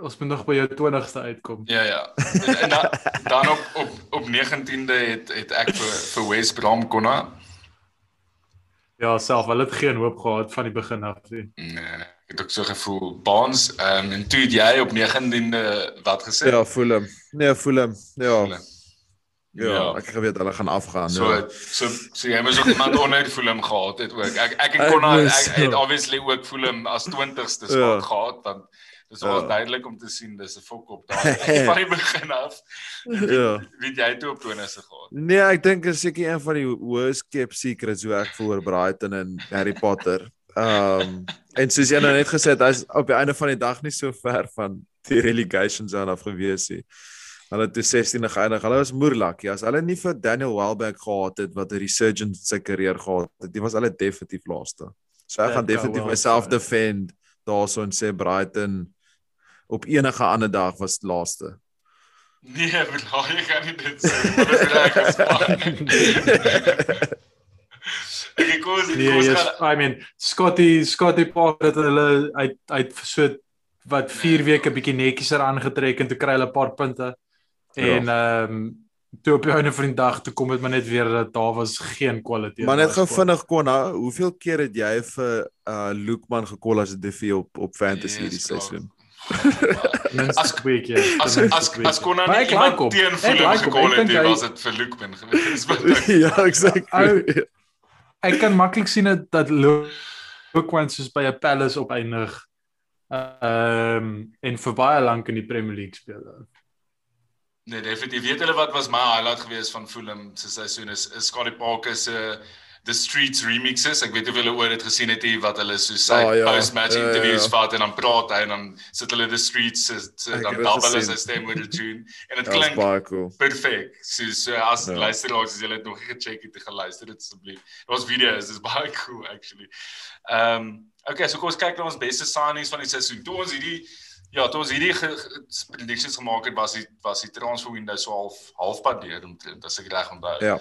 Ons moet nog by jou 20ste uitkom. Ja ja. En, en dan, dan op op op 19de het het ek vir vir West Brom konna. Ja, self, hulle het geen hoop gehad van die begin af nie. Nee, ek het ook so gevoel. Baans, ehm um, en toe het jy op 19de wat gesê? Ja, voel hom. Nee, voel hom. Ja. Voel hom. Ja, Ja. ek geweet hulle gaan afgaan. So ja. so so jy moes ook iemand onder Fulham gehad het ook. Ek ek en Ek Konna moes, ek het ja. obviously ook Fulham as 20ste Ja. spot gehad want dis was Ja. duidelik om te sien dis 'n fok op daai van die begin af. Ja. Weet jy toe op 20ste gehad? Nee, ek dink is seker een van die worst kept secrets hoe ek voel oor Brighton en Harry Potter. Ehm um, en soos jy nou net gesê het, hy's op die einde van die dag nie so ver van die relegation zone af gewees nie. Hulle het toe 16de geëindig. Hulle was moerlak. Ja, as hulle nie vir Daniel Welbeck gehad het wat 'n resurgence in sy karier gehad het, die was hulle definitief laaste. So ek That gaan definitief myself defend daarso en sê Brighton op enige ander dag was laaste. Nee, bro, jy kan nie dit sê. maar Dit is reg gespan. Ek kos ek Nee, kos yes, gaan I mean, Scotty Scotty Parker het hulle uit uit so wat 4 weke bietjie netjies er aangetrek en toe kry hulle 'n paar punte. En ehm um, toe op die einde van die dag toe kom dit maar net weer dat daar was geen kwaliteit. Maar net gou vinnig Konna, hoeveel keer het jy vir uh Loekman gekol as 'n DV op op fantasy hierdie Yes, klaar. seisoen? As- twee keer. As as as Maar nie ek iemand teen like hom. gekol Ek het, was dit vir Lukman gewees. Ja, exactly. Ek kan maklik sien dat dat Lookwan soos by 'n Palace opeindig. Ehm um, en vir baie lank in die Premier League speel. Nee, definitief. Weet hulle wat was my highlight geweest van Fulham se seisoen is is Scotty Parker se The Streets remixes. Ek weet of julle ooit dit gesien het hier wat hulle so sy Ah, oh, ja. post-match Ja, ja, interviews ja. vat en dan praat hy en dan sit hulle The Streets se- Ek dan dit double as hy stem met die tune en dit Ja, was klink cool. perfek. So so as Ja. ja. luisteraars as julle dit nog nie gecheck het, gaan luister dit asseblief. Ons video's is baie cool actually. Ehm um, okay, so kom ons kyk na ons beste signings van die seisoen. Toe ons hierdie ja, toe ons hierdie predictions gemaak het, was die was die transfer window so half halfpad deur omtrent as ek reg onthou. Ja.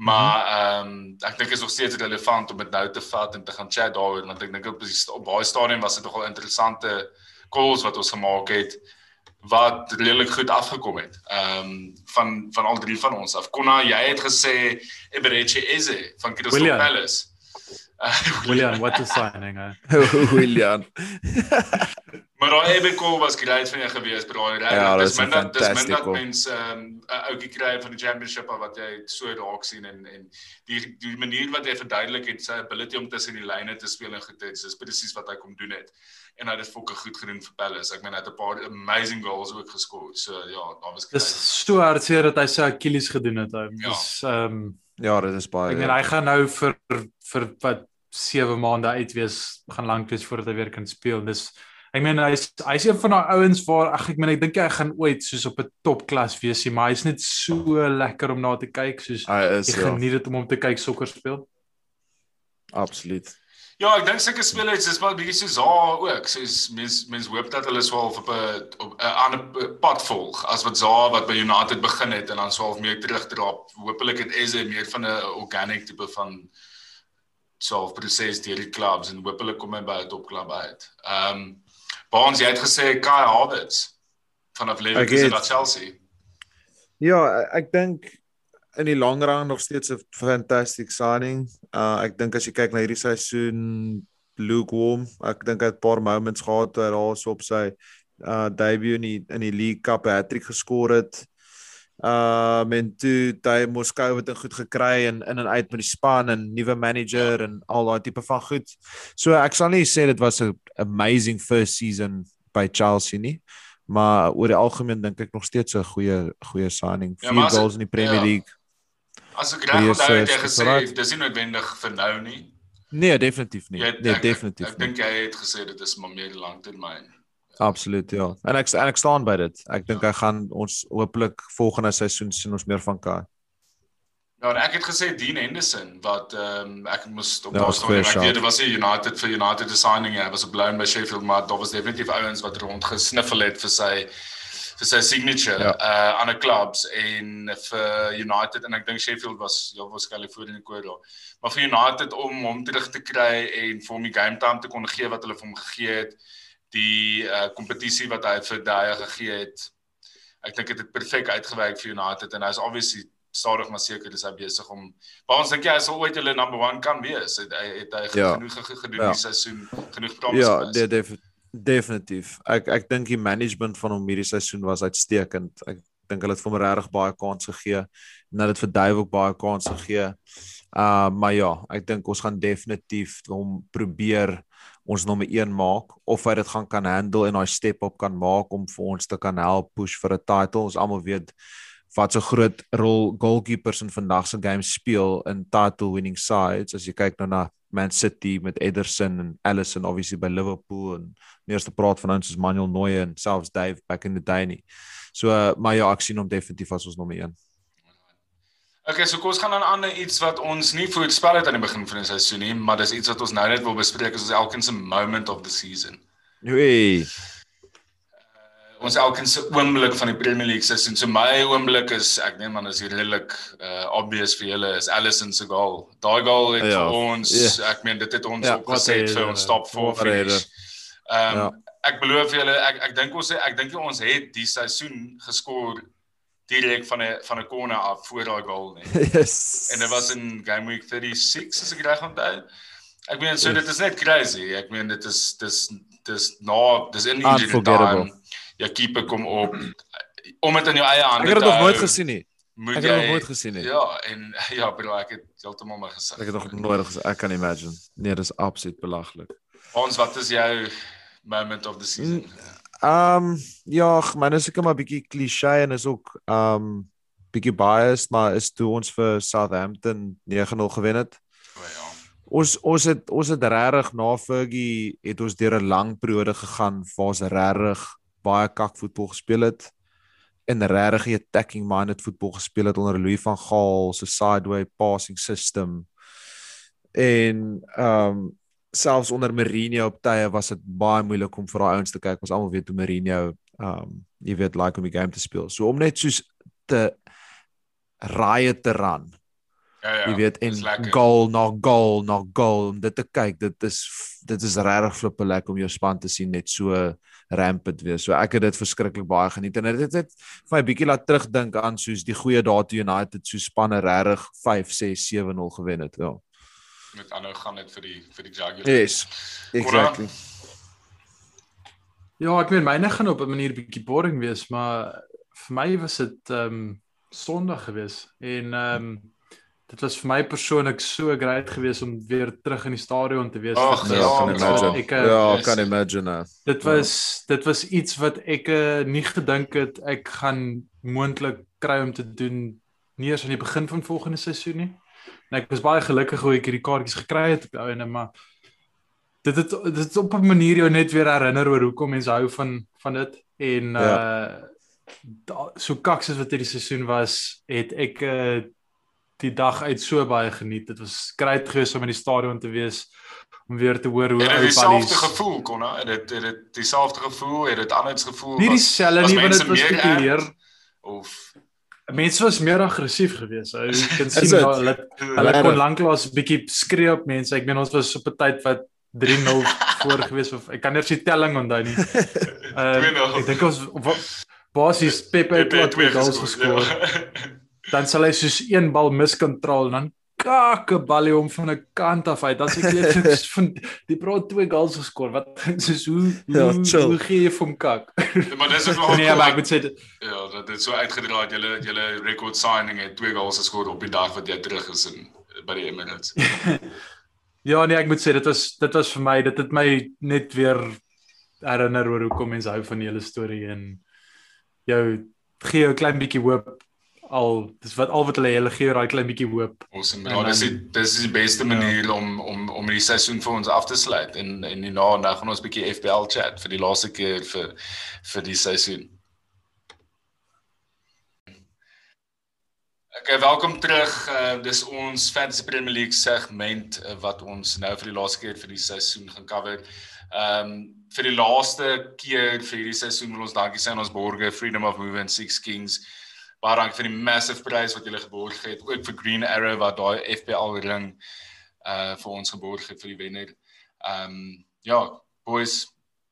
Maar ehm um, ek dink is nog steeds relevant om dit nou te vat en te gaan chat daaroor want ek dink op sta- op baie stadium was dit nogal interessante calls wat ons gemaak het wat redelik goed afgekom het. Ehm um, van van al drie van ons af. Konna, jy het gesê Eberechi Eze van Crystal. Palace. William, what a signing. eh? William. maar daai Ebeko was great van jou gewees, bro. Ja, dis dis 'n min dat dis min dat mense ehm um, 'n ouetjie kry van die championship wat jy so raak sien en en die die manier wat hy verduidelik het sy ability om tussen die lyne te speel en goed dit is presies wat hy kom doen het. En hy het dit fokke goed gedoen vir Palace. Ek meen hy het 'n paar amazing goals ook geskor. So ja, daar was Dis great. so hartseer dat hy sy Achilles gedoen het. Hy. Ja. Dis ehm um, Ja, dit is baie. ek meen hy gaan nou vir vir wat 7 maande uit wees, gaan lank wees voordat hy weer kan speel. Dis ek meen hy's hy's een van daai ouens waar ag ek meen ek dink hy gaan ooit soos op 'n topklas wees, maar hy's net so lekker om na te kyk soos hy is ek ja, geniet dit om hom te kyk sokker speel. absoluut. Ja, ek dink sulke spelers is maar bietjie soos Zaha ook. Soos mens mens hoop dat hulle swaal op 'n op 'n ander pad volg as wat Zaha wat by United begin het en dan swaal meer terugdrap. Hoopelik het Eze meer van 'n organic tipe van self proses deur die clubs en hoopelik kom hy by 'n topklub uit. Ehm um, Baans jy het gesê Kai Havertz vanaf Leverkusen na Chelsea. Ja, ek dink in die lang run nog steeds 'n fantastic signing. Uh ek dink as jy kyk na hierdie seisoen lukewarm, ek dink hy het 'n paar moments gehad waar hy so op sy uh debut in die, in die League Cup hattrick geskor het. Uh men toe hy Moskou het goed gekry en in en uit met die span en nuwe manager en al daai tipe van goed. So ek sal nie sê dit was 'n amazing first season by Chelsea nie. Maar oor die algemeen dink ek nog steeds 'n goeie goeie signing. Ja, Vier ja, goals in die Premier ja. League. As ek reg onthou het jy gesê dis nie noodwendig vir nou nie. Nee, definitief nie. Jy, nee, ek, definitief. Ek, ek dink jy het gesê dit is maar meer langtermyn. Absoluut ja. En ek en ek staan by dit. Ek dink ja. hy gaan ons hopelik volgende seisoen sien ons meer van Kai. Ja, ek het gesê Dean Henderson wat ehm um, ek moes op ja, staan ek weet dit was hy United vir United signing hy was op loan by Sheffield maar daar was definitief ouens wat rond gesniffel het vir sy vir sy signature ja. uh aan 'n clubs en vir United en ek dink Sheffield was ja waarskynlik voor in die korridor. Maar vir United om hom terug te kry en vir hom die game time te kon gee wat hulle vir hom gegee het, die uh kompetisie wat hy vir daai gegee het. Ek dink dit het, het perfek uitgewerk vir United en hy's obviously stadig maar seker dis hy besig om waar ons dink jy hy sal ooit hulle number 1 kan wees. Het hy het hy ja. genoeg gedoen ja. die seisoen, genoeg promise. Ja, definitief Definitief. Ek ek dink die management van hom hierdie seisoen was uitstekend. Ek dink hulle het vir hom regtig baie kans gegee. Nou dit vir Dave ook baie kans gegee. Uh maar ja, ek dink ons gaan definitief hom probeer ons nommer 1 maak of hy dit gaan kan handle en daai step op kan maak om vir ons te kan help push vir 'n title. Ons almal weet wat so groot rol goalkeepers in vandag se game speel in title winning sides as jy kyk nou na Man City met Ederson en Alisson obviously by Liverpool en nie te praat van ons soos Manuel Neuer en selfs Dave back in the day nie. So uh, maar ja, ek sien hom definitief as ons nommer 1. Okay, so kom ons gaan aan ander iets wat ons nie voorspel het aan die begin van die seisoen nie, maar dis iets wat ons nou net wil bespreek as ons elkeen se moment of the season. Joei ons elkeen se oomblik van die Premier League seisoen. So my oomblik is ek neem aan is redelik uh obvious vir julle is Alisson se goal. Daai goal het ja, ons yeah. Ja. ek meen dit het ons ja, opgeset vir ons top 4 finish. Ehm um, ja. ek belowe julle ek ek dink ons ek dink ons het die seisoen geskor direk van 'n van 'n corner af voor daai goal net. Yes. En dit was in game week 36 as ek reg onthou. Ek meen so yes. dit is net crazy. Ek meen dit is dis dis nou dis in injury time jou keeper kom op om dit in jou eie hande te hou. Ek het dit nog nooit gesien nie. Moet ek het dit nog nooit gesien nie. Ja, en ja, bro, ek het heeltemal my gesig. Ek het nog nooit gesien. Ek kan imagine. Nee, dis absoluut belaglik. Ons, wat is jou moment of the season? Ehm um, ja, myne is ek maar bietjie cliché en is ook ehm um, bietjie biased, maar is toe ons vir Southampton 9-0 gewen het. O ja. Ons ons het ons het regtig na Fergie het ons deur 'n lang periode gegaan waar ons regtig baie kak voetbal gespeel het en regtig attacking minded voetbal gespeel het onder Louis van Gaal se sideway passing system. En ehm um, selfs onder Mourinho op tye was dit baie moeilik om vir daai ouens te kyk. Ons almal weet hoe Mourinho um, jy weet like om die game te speel. So om net soos te raai te ran Ja ja. Jy weet en goal na goal na goal om dit te kyk, dit is dit is regtig flippe lekker om jou span te sien net so rampant wees. So ek het dit verskriklik baie geniet en dit het, het vir my bietjie laat terugdink aan soos die goeie dae toe United so spanne regtig 5 6 7-0 gewen het. Ja. Met aanhou gaan dit vir die vir die Jaguars. Yes. Exactly. Ja, ek weet myne gaan op 'n manier bietjie boring wees, maar vir my was dit ehm um, Sondag gewees en ehm um, dit was vir my persoonlik so great geweest om weer terug in die stadion te wees. Ach, ja, kan imagine. Ek, uh, ja, yes. kan imagine. Dit was ja. dit was iets wat ek uh, nie gedink het ek gaan moontlik kry om te doen nie eers aan die begin van volgende seisoen nie. En ek was baie gelukkig hoe ek hierdie kaartjies gekry het op die einde, maar dit het dit het op 'n manier jou net weer herinner oor hoekom mense hou van van dit en ja. uh da, so kaks as wat hierdie seisoen was, het ek uh die dag uit so baie geniet. Dit was great geweest om in die stadion te wees, om weer te hoor hoe Het ou dit dieselfde gevoel kon het dit het dit dieselfde gevoel, het dit anders gevoel? Nie dieselfde nie, want dit was meer bietjie leer. of Mense was meer aggressief geweest. Ou. Jy kan sien daar hulle hulle kon lanklaas bietjie skree op mense. Ek meen ons was op 'n tyd wat 3-0 voor gewees of ek kan net die telling onthou nie. Uh, 2-0. ek dink ons basies Pepe het het twee goals gescoord, geskor. ja. Dan sal hy soos een bal miskontrol en dan kake balie hom van 'n kant af uit. Dan sê ek net van die pro twee goals geskor. Wat soos hoe Ja, hoe, chill. hoe gee jy hom kak? Maar dis ook nog nee, maar ek moet sê Ja, dat dit so uitgedraai het. Julle julle record signing het twee goals geskor op die dag wat jy terug is in by die Emirates. Ja nee, ek moet sê dit was dit was vir my dit het my net weer herinner oor hoekom mense hou van die hele storie en jou gee jou 'n klein bietjie hoop al dis wat al wat hulle hulle gee daai klein bietjie hoop. Awesome. En Ja, dis die dis is die beste Ja. manier om om om die seisoen vir ons af te sluit en en hierna nou gaan ons 'n bietjie FPL chat vir die laaste keer vir vir die seisoen. Okay, welkom terug. Uh, dis ons Fantasy Premier League segment uh, wat ons nou vir die laaste keer vir die seisoen gaan cover. Ehm um, vir die laaste keer vir hierdie seisoen wil ons dankie sê aan ons borgers Freedom of Movement Six Kings. Baie dankie vir die massive prys wat julle geborg het. Ook vir Green Arrow wat daai FPL ring uh vir ons geborg het vir die wenner. Ehm um, ja, boys,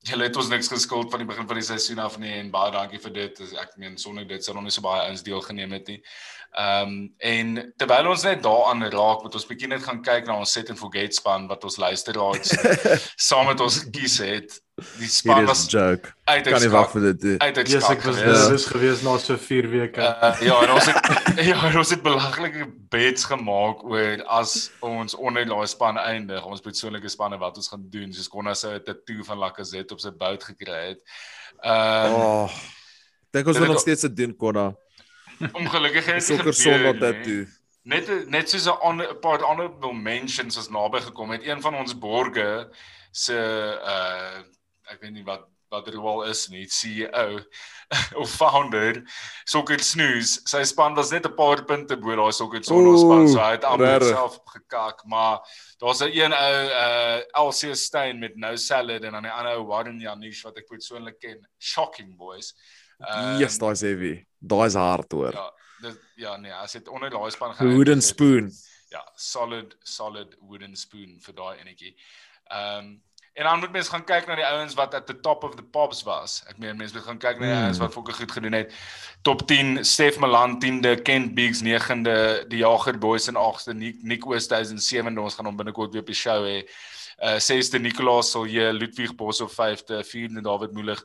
julle het ons niks geskuld van die begin van die seisoen af nie en baie dankie vir dit. Ek meen sonder dit sou nog nie so baie ons deelgeneem het nie. Ehm um, en terwyl ons net daaraan raak, moet ons bietjie net gaan kyk na ons set and forget span wat ons luisteraars saam met ons gekies het. Die span was joke. uit Kan nie wag vir dit nie. Ja, yes, ek was nervus geweest na so 4 weke. Uh, ja, en ons het ja, ons het belaglike bets gemaak oor as ons onder daai span eindig, ons persoonlike spanne wat ons gaan doen. Soos Konna 'n tatoe van Lacazette op sy bout gekry het. Ehm um, Oh. Dink ons wil nog steeds dit doen Konna. ongelukkig het dit Sokker sonder tattoo. Net net soos 'n ander paar honorable mentions was naby gekom het. Een van ons borge se uh ek weet nie wat wat dit wel is nie, CEO of founder Sokker Snooze. Sy span was net 'n paar punte bo daai Sokker Sonno span, so hy het amper self gekak, maar daar's 'n een ou uh LC Stein met no salad en dan 'n ander ou Warren Janish wat ek persoonlik ken. Shocking boys. Ehm, Yes, daai's heavy. Daai's hard hoor. Ja, dis ja nee, as dit onder daai span The wooden spoon. Ja, solid solid wooden spoon vir daai enetjie. Ehm um, en dan moet mens gaan kyk na die ouens wat at the top of the pops was. Ek meen mense moet gaan kyk na die Mm. ouens wat fokke goed gedoen het. Top 10 Stef Malan 10de, Kent Biggs 9de, die Jager Boys in 8de, Nick Nick Oosthuizen 7de. Ons gaan hom binnekort weer op die show hê. Uh 6de Nicolaas Silje, Ludwig Boshoff 5de, 4de David Moelig.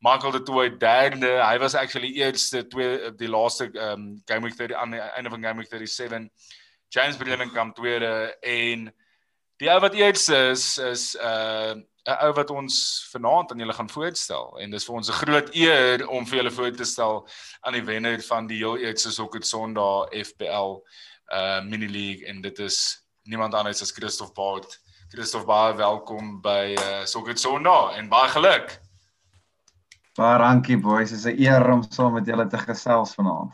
Michael de Tooi derde. Hy was actually eerste twee die laaste um, game week 30 aan die einde van game week 37. James Brenningham tweede en die ou wat eerste is is uh, 'n ou wat ons vanaand aan julle gaan voorstel en dis vir ons 'n groot eer om vir julle voor te stel aan die wenner van die heel eerste Sokker Sondag FPL uh mini league en dit is niemand anders as Christof Baard. Christof baie welkom by uh Sokker Sondag en baie geluk. Baie dankie boys, dit is 'n eer om saam met julle te gesels vanaand.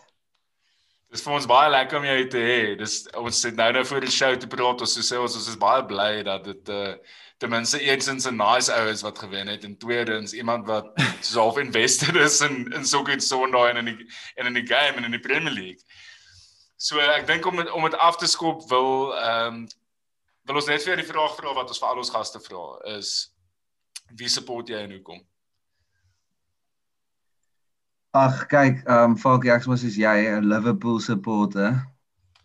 Dis vir ons baie lekker om jou hier te hê. Dis ons sit nou nou voor die show te praat. Ons sê ons, ons is baie bly dat dit uh ten minste eerstens 'n nice ou is wat gewen het en tweedens iemand wat soos half invested is in in Sokker Sondag en in die en in die game en in die Premier League. So ek dink om om dit af te skop wil ehm um, wil ons net vir die vraag vra wat ons vir al ons gaste vra is wie support jy en hoekom? Ag kyk, ehm um, Falkie ek was soos jy 'n Liverpool supporter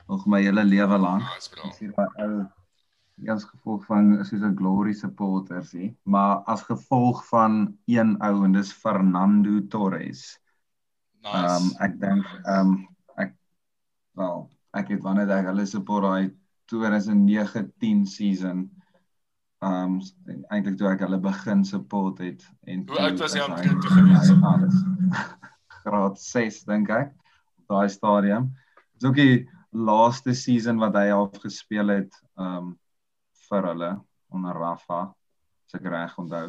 nog my hele lewe lank. Bro. Ek sien daai ou as gevolg van soos 'n glory supporter sien, maar as gevolg van een ou en dis Fernando Torres. Ehm Nice. um, ek dink ehm um, ek wel, ek het wanneer ek hulle support daai 2009-10 season ehm um, eintlik toe ek hulle begin support het en Hoe oud was jy hy- dit toe gewees? Graad 6 dink ek op daai stadium. Dis ook die laaste season wat hy al gespeel het ehm um, vir hulle onder Rafa, as ek reg onthou.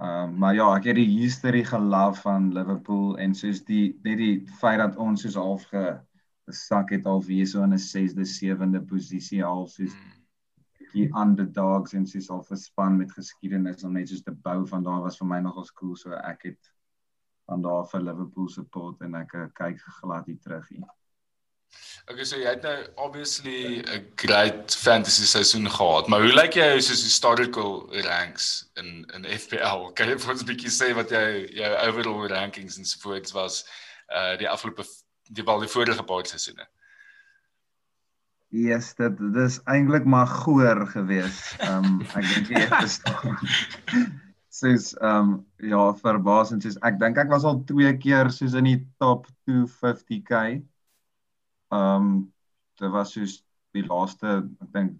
Ehm um, maar ja, ek het die history gelove van Liverpool en soos die net die feit dat ons soos half ge gesak het al weer so in 'n 6de, 7de posisie al soos Mm. bietjie underdogs en sies al verspan met geskiedenis om net soos te bou van daar was vir my nogals cool so ek het van daar vir Liverpool support en ek eh, kyk glad hier terug hier. Okay, so jy het nou obviously 'n great fantasy seisoen gehad, maar hoe lyk jy soos historical ranks in in FPL? Kan jy vir ons 'n bietjie sê wat jy jou overall rankings en so voort was uh die afgelope die wel die vorige paar seisoene? Yes, dit dis eintlik maar goeër gewees. Ehm um, ek dink jy het verstaan. Soos ehm um, ja, verbasend soos ek dink ek was al twee keer soos in die top 250k. Ehm um, dit was soos die laaste ek dink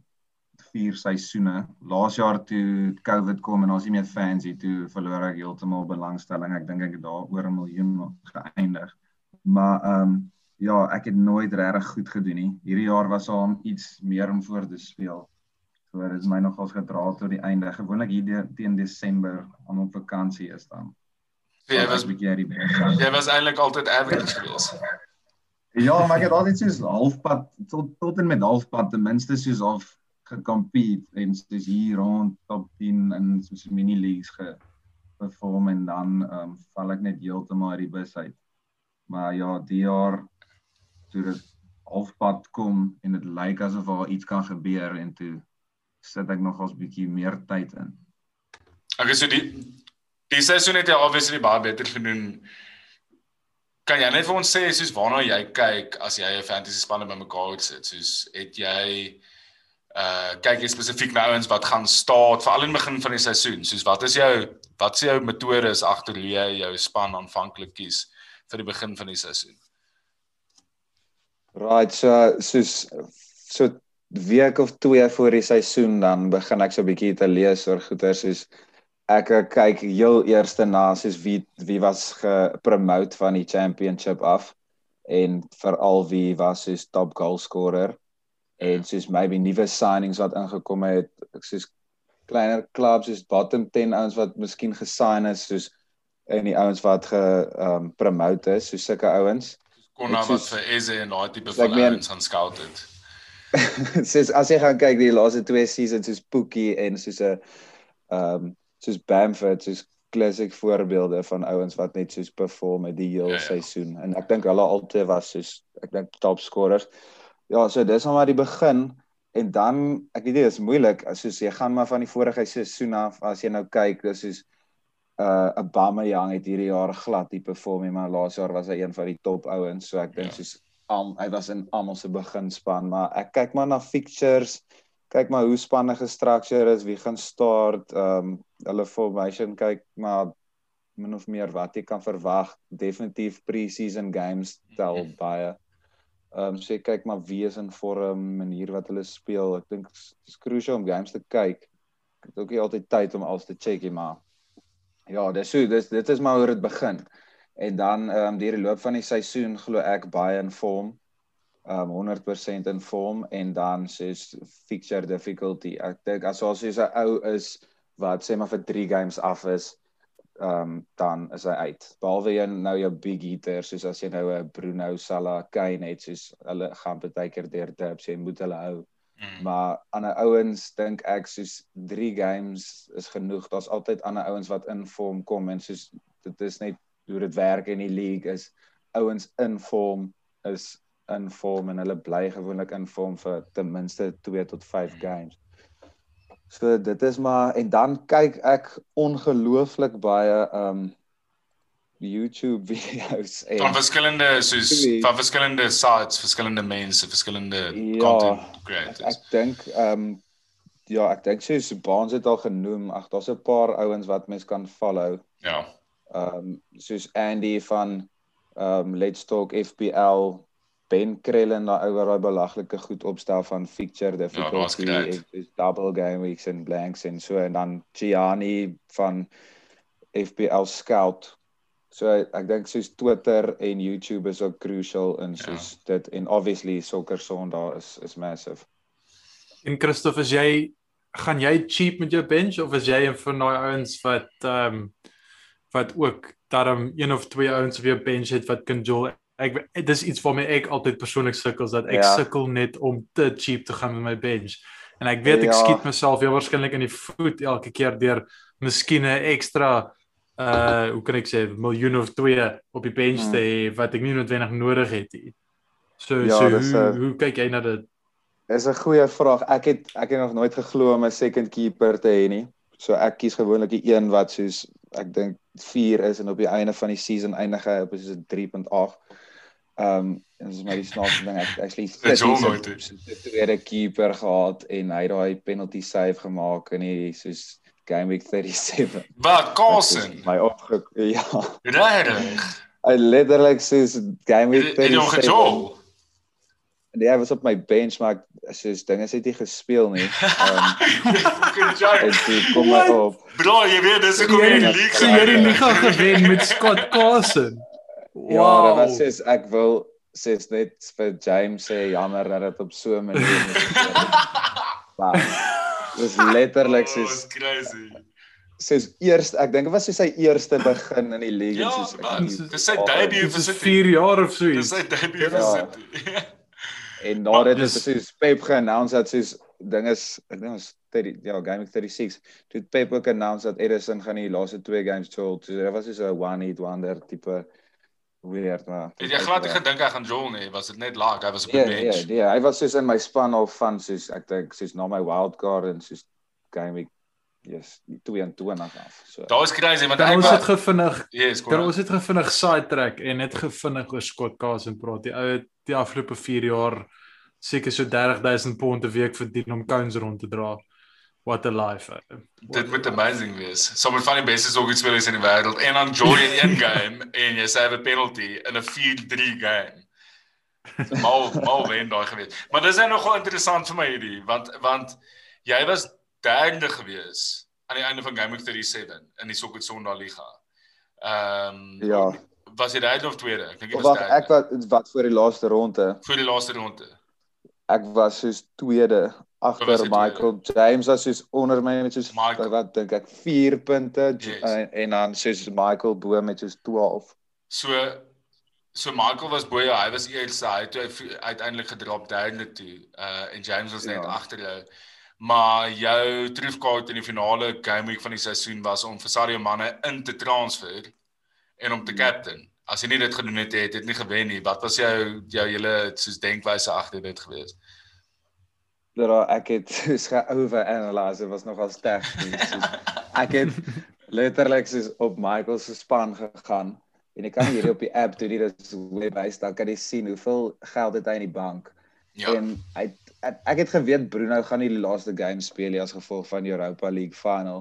vier seisoene. Laas jaar toe COVID kom en ons nie meer fans het toe verloor ek heeltemal belangstelling. Ek dink ek het daar oor 'n miljoen geëindig. Maar ehm um, ja, ek het nooit regtig goed gedoen nie. Hierdie jaar was al iets meer om voor te speel. So dit is my nogals gedra tot die einde. Gewoonlik hier teen Desember aan op vakansie is dan. So, jy was bietjie die beste. Jy was eintlik altyd average geweest. Ja, maar ek het altyd soos halfpad tot tot en met halfpad ten minste soos of gekompete en soos hier rond top 10 in soos mini leagues ge perform en dan ehm um, val ek net heeltemal uit die bus uit. Maar ja, die jaar toe dit halfpad kom en dit lyk asof daar iets kan gebeur en toe sit ek nog 'n bietjie meer tyd in. Okay, so die die seisoen het jy obviously baie beter gedoen. Kan jy net vir ons sê soos waarna jy kyk as jy 'n fantasy span bymekaar sit? Soos het jy uh kyk jy spesifiek na ouens wat gaan staat veral in die begin van die seisoen? Soos wat is jou wat is jou metodes agter hoe jy jou span aanvanklik kies vir die begin van die seisoen? Right, so soos so week of 2 voor die seisoen dan begin ek so 'n bietjie te lees oor goeie soos ek kyk heel eerste na soos wie wie was gepromote van die championship af en veral wie was soos top goal scorer en soos maybe nuwe signings wat ingekom het soos kleiner clubs soos bottom 10 ouens wat miskien gesign is soos en die ouens wat ge um promote is soos sulke ouens kon nou wat vir Eze en daai tipe van ouens aan scout het. Sis as jy gaan kyk die laaste twee seasons soos Pookie en soos 'n ehm um, soos Bamford soos klassiek voorbeelde van ouens wat net soos perform het die hele ja, ja. seisoen en ek dink hulle altyd was soos ek dink top scorers. Ja, so dis al maar die begin en dan ek weet dit is moeilik soos jy gaan maar van die vorige seisoen af as jy nou kyk dis soos uh Aubameyang het hierdie jaar glad die perform nie, maar laas jaar was hy een van die top ouens, so ek dink ja. soos um, hy was in almal se beginspan, maar ek kyk maar na fixtures, kyk maar hoe spanne gestruktureer is, wie gaan start, um hulle formation kyk maar min of meer wat jy kan verwag. Definitief pre-season games tel mhm. baie. Ehm um, so ek kyk maar wie is in vorm, manier wat hulle speel. Ek dink dit is crucial om games te kyk. Ek het ook nie altyd tyd om alles te check nie, maar Ja, dis so, dis dit is maar hoe dit begin. En dan ehm um, deur die loop van die seisoen glo ek baie in vorm. Ehm um, 100% in vorm en dan soos fixture difficulty. Ek dink as ons soos 'n ou is wat sê maar vir 3 games af is, ehm um, dan is hy uit. Behalwe jy nou jou big hitter soos as jy nou 'n Bruno Salah, Kane het soos hulle gaan baie keer deur dips, jy moet hulle hou. Mm. Maar ander ouens dink ek soos 3 games is genoeg. Daar's altyd ander ouens wat in vorm kom en soos dit is net hoe dit werk in die league is ouens in vorm is in vorm en hulle bly gewoonlik in vorm vir ten minste 2 tot 5 mm. games. So dit is maar en dan kyk ek ongelooflik baie um YouTube video's en van verskillende soos van verskillende sites, verskillende mense, verskillende ja, content creators. Ek dink um, ja, ek dink soos Baans het al genoem, ag daar's 'n paar ouens wat mens kan follow. Ja. Ehm um, soos Andy van ehm um, Let's Talk FPL Ben Krellen daai ou wat daai belaglike goed opstel van feature difficulty ja, is double game weeks and blanks en so en dan Gianni van FPL Scout So ek dink soos Twitter en YouTube is ook crucial in ja. soos ja. dit en obviously Soccer Sondag is is massive. En Christof, is jy gaan jy cheap met jou bench of is jy een van daai ouens wat ehm um, wat ook daarom een of twee ouens op jou bench het wat kan jol ek dis iets my ek altyd persoonlik sukkel dat ek ja. sukkel net om te cheap te gaan met my bench. En ek weet ek Ja. skiet myself heel waarskynlik in die voet elke keer deur miskien 'n ekstra uh hoe kan ek sê miljoen of 2 op die bench Hmm. te hê wat ek nie noodwendig nodig het nie. So Ja, so dis, hoe, uh, hoe kyk jy na dit? Is 'n goeie vraag. Ek het ek het nog nooit geglo om 'n second keeper te hê nie. So ek kies gewoonlik die een wat soos ek dink 4 is en op die einde van die season eindig hy op soos 'n 3.8. Ehm um, en dis maar die snaakse ding ek actually Dit is al 30 nooit, hè. se se tweede keeper gehad en hy het daai penalty save gemaak in die soos game week 37. Wat is My opge ja. Regtig? Hy letterlik soos game week Het het jy hom 37. gejol? Nee, hy was op my bench maar ek soos dinge het nie gespeel nie. Ehm um, toe kom hy op. Bro, jy weet dis ek kom Jy in die league. so jy het die geraak. liga gewen met Scott Carson. Ja, dit was soos ek wil sies net vir James sê jammer dat dit op so 'n manier. Maar dis letterlik Oh, soos it's crazy. soos eers ek dink dit was soos sy eerste begin in die league Ja, soos ek dis sy Ja, debuut Dit vir is City. 4 jaar of so Dis iets. sy debuut vir Ja. City. En na Maar dit is soos Pep ge-announce dat soos ding is ek dink ons 30 ja game week 36 toe het Pep ook announce dat Edison gaan die laaste twee games jol. So dit was soos 'n one hit wonder tipe weird maar. Het jy glad nie gedink hy gaan jol nie? Was dit net laag? Hy was op die Ja, ja, bench. ja, hy was soos in my span al van soos ek dink soos na my wild card en soos game week yes, 22 af. So. Daar is crazy want Dan ek ons was het gevinnig Yes, Dan kom. ons het gevinnig sidetrack en net gevinnig oor Scott Carson praat. Die ou het die afgelope 4 jaar seker so 30000 pond 'n week verdien om cones rond te dra. What a life. What Dit a moet life. amazing wees. Sommige van die beste sokkerspelers in die wêreld en dan joy in een game en jy sê 'n penalty in 'n 4-3 game. Mal mal wen daai gewees. Maar dis nou nogal interessant vir my hierdie want want jy was derde gewees aan die einde van game week 37 in die Sokker Sondag Liga. Ehm Ja. Was jy derde of tweede? Ek dink jy Of was Wag, derde. ek wat wat vir die laaste ronde. vir die laaste ronde. Ek was soos tweede was agter jy Michael James was soos onder my met soos Michael. wat dink ek 4 punte Yes. en, en dan soos Michael bo met soos 12. So so Michael was bo jou, hy was eerste, hy het toe uiteindelik gedrop derde toe. Uh en James was net Ja. agter jou. Maar jou troefkaart in die finale game week van die seisoen was om vir Sadio Mane in te transfer en om te captain. As jy nie dit gedoen het, het dit nie gewen nie. Wat was jou jou hele soos denkwyse agter dit gewees? dat ek het soos ge-overanalyse was nogal sterk. Soos, ek het letterlik soos op Michael se span gegaan en ek kan hierdie op die app toe nie dis web hy staan kan jy sien hoeveel geld het hy in die bank. Ja. En hy ek, ek het geweet Bruno gaan nie die laaste game speel nie as gevolg van die Europa League final.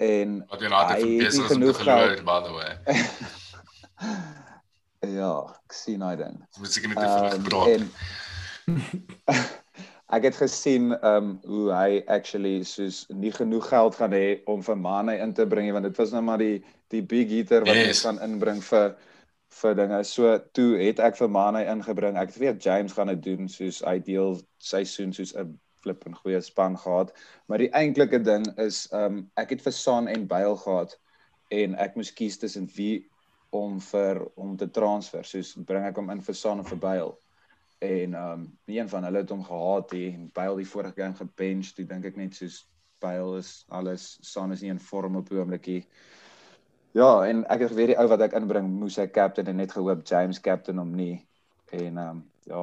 En Wat jy hy nie besig is om te genoeg verloor by the way. ja, ek sien hy ding. Moet seker net vinnig Um, praat. ek het gesien um hoe hy actually soos nie genoeg geld gaan hê om vir Mane in te bring want dit was nou maar die die big hitter wat Yes. yes. gaan inbring vir vir dinge. So toe het ek vir Mane ingebring. Ek het weet James gaan dit doen soos ideal seisoen soos 'n flip en goeie span gehad. Maar die eintlike ding is um ek het vir Son en Bale gehad en ek moes kies tussen wie om vir om te transfer. Soos bring ek hom in vir Son of vir Bale. En um een van hulle het hom gehaat nie. En Bale die vorige game gebench, toe dink ek net soos Bale is alles Son is nie in vorm op die oomblikie. Ja, en ek het geweet die ou wat ek inbring moes hy captain en net gehoop James captain hom nie. En um ja,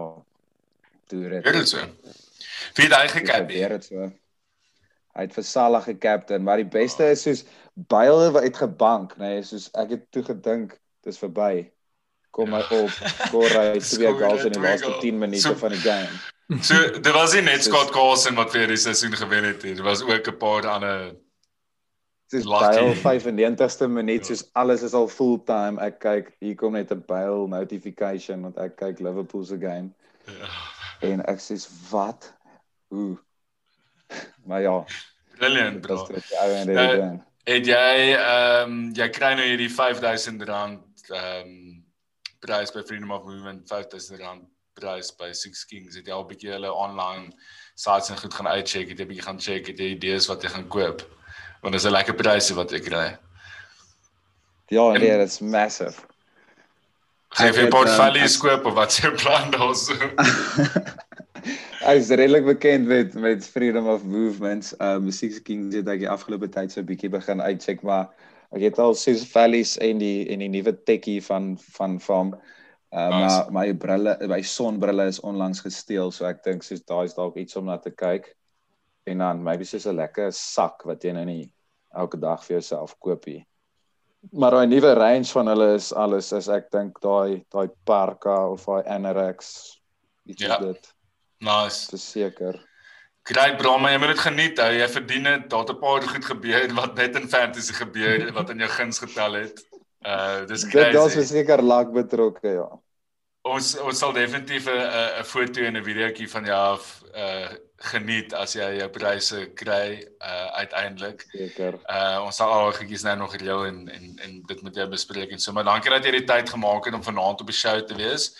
toe red. Dit so. Wie het hy gekap? Gebeur dit so. Hy het vir Salah gekaptein, maar die beste is soos Bale wat het gebank, nê, nee, soos ek het toe gedink dis verby. Kom hy op, skoor hy twee goals in die laaste goal. 10 minute So- van die game. So dit was nie net Scott Carlson wat vir die seisoen gewen het nie. Dit was ook 'n paar ander Lucky. Bale 95ste minuut, soos alles is al full time. Ek kyk, hier kom net 'n Bale notification want ek kyk Liverpool se game ja, en ek sê wat? Hoe? Maar ja, brilliant bro. dit die ou en Nou, dit ding. Het jy ehm um, jy kry nou hierdie R5000 ehm um, prys by Freedom of Movement R5000 prys by Six Kings. Het jy al 'n bietjie hulle online sites en goed gaan uitcheck, het jy bietjie gaan check, het jy idees wat jy gaan koop? Want dis 'n lekker pryse wat jy kry. Ja, en- nee, dit is massive. Gaan jy Ek vir het, portfolio ehm, ek- koop of wat is jou plan daarso? Hy is redelik bekend met met Freedom of Movements. Uh Musiek Kings het ek die afgelope tyd so 'n bietjie begin uitcheck, maar ek het al Sus Valleys en die en die nuwe tekkie van van van uh nice. maar my brille, my sonbrille is onlangs gesteel, so ek dink soos daai is dalk iets om na te kyk. En dan maybe soos 'n lekker sak wat jy nou nie elke dag vir jouself koop nie. Maar daai nuwe range van hulle is alles as ek dink daai daai Parka of daai Anorex iets ja. dit. Nice. Verseker. Great bro, maar jy moet dit geniet. Hou. Jy verdien dit. Daar't 'n paar goed gebeur wat net in fantasy gebeur wat in jou guns getel het. Uh dis crazy. Dit is verseker luck betrokke, ja. Ons ons sal definitief 'n 'n foto en 'n videoetjie van jou af uh geniet as jy jou pryse kry uh uiteindelik. Seker. Uh ons sal al goedjies nou nog reël en en en dit met jou bespreek en so maar dankie dat jy die tyd gemaak het om vanaand op die show te wees.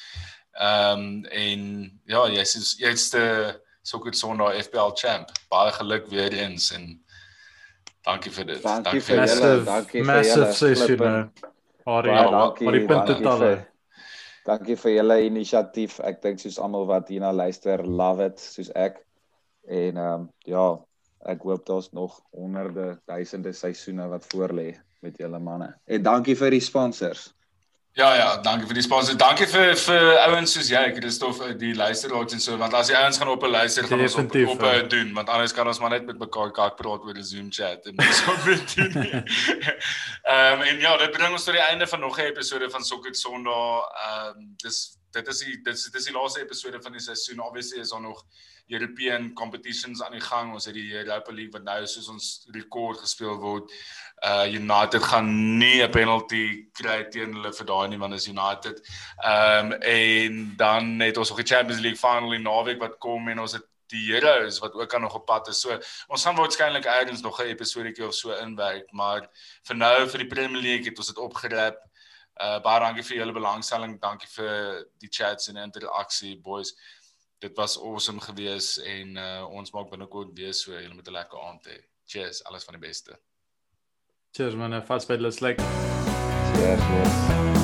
Ehm um, en ja, jy's jy's die Soccer Sondag FPL champ. Baie geluk weer eens en dankie vir dit. Dankie, dankie vir julle. Dankie vir julle. Massive session. Maar ja, maar die punte talle. Dankie vir julle inisiatief. Ek dink soos almal wat hierna luister, love it soos ek. En ehm um, ja, ek hoop daar's nog honderde, duisende seisoene wat voorlê met julle manne. En dankie vir die sponsors. Ja ja, dankie vir die sponsor. Dankie vir vir ouens soos jy, Christof, die luisteraars en so, want as die ouens gaan op 'n luister gaan ons op op uh, doen, want anders kan ons maar net met mekaar kak praat oor 'n Zoom chat en so weet doen. Ehm en ja, dit bring ons tot die einde van nog 'n episode van Sokker Sondag. Ehm um, dis dit is die dit is dis die laaste episode van die seisoen. Obviously is daar nog European competitions aan die gang. Ons het die Europa League wat nou soos ons rekord gespeel word uh United gaan nie 'n penalty kry teen hulle vir daai nie want is United. Ehm um, en dan het ons nog die Champions League finally naweek wat kom en ons het die Heroes wat ook aan nog op pad is. So ons gaan waarskynlik eers nog 'n episodetjie of so inwerk, maar vir nou vir die Premier League het ons dit opgerap. Uh baie dankie vir julle belangstelling. Dankie vir die chats en interaksie boys. Dit was awesome geweest en uh ons maak binnekort weer so. Julle moet 'n lekker aand hê. Cheers, alles van die beste. Cheers man, fast bed let's like. Cheers. cheers.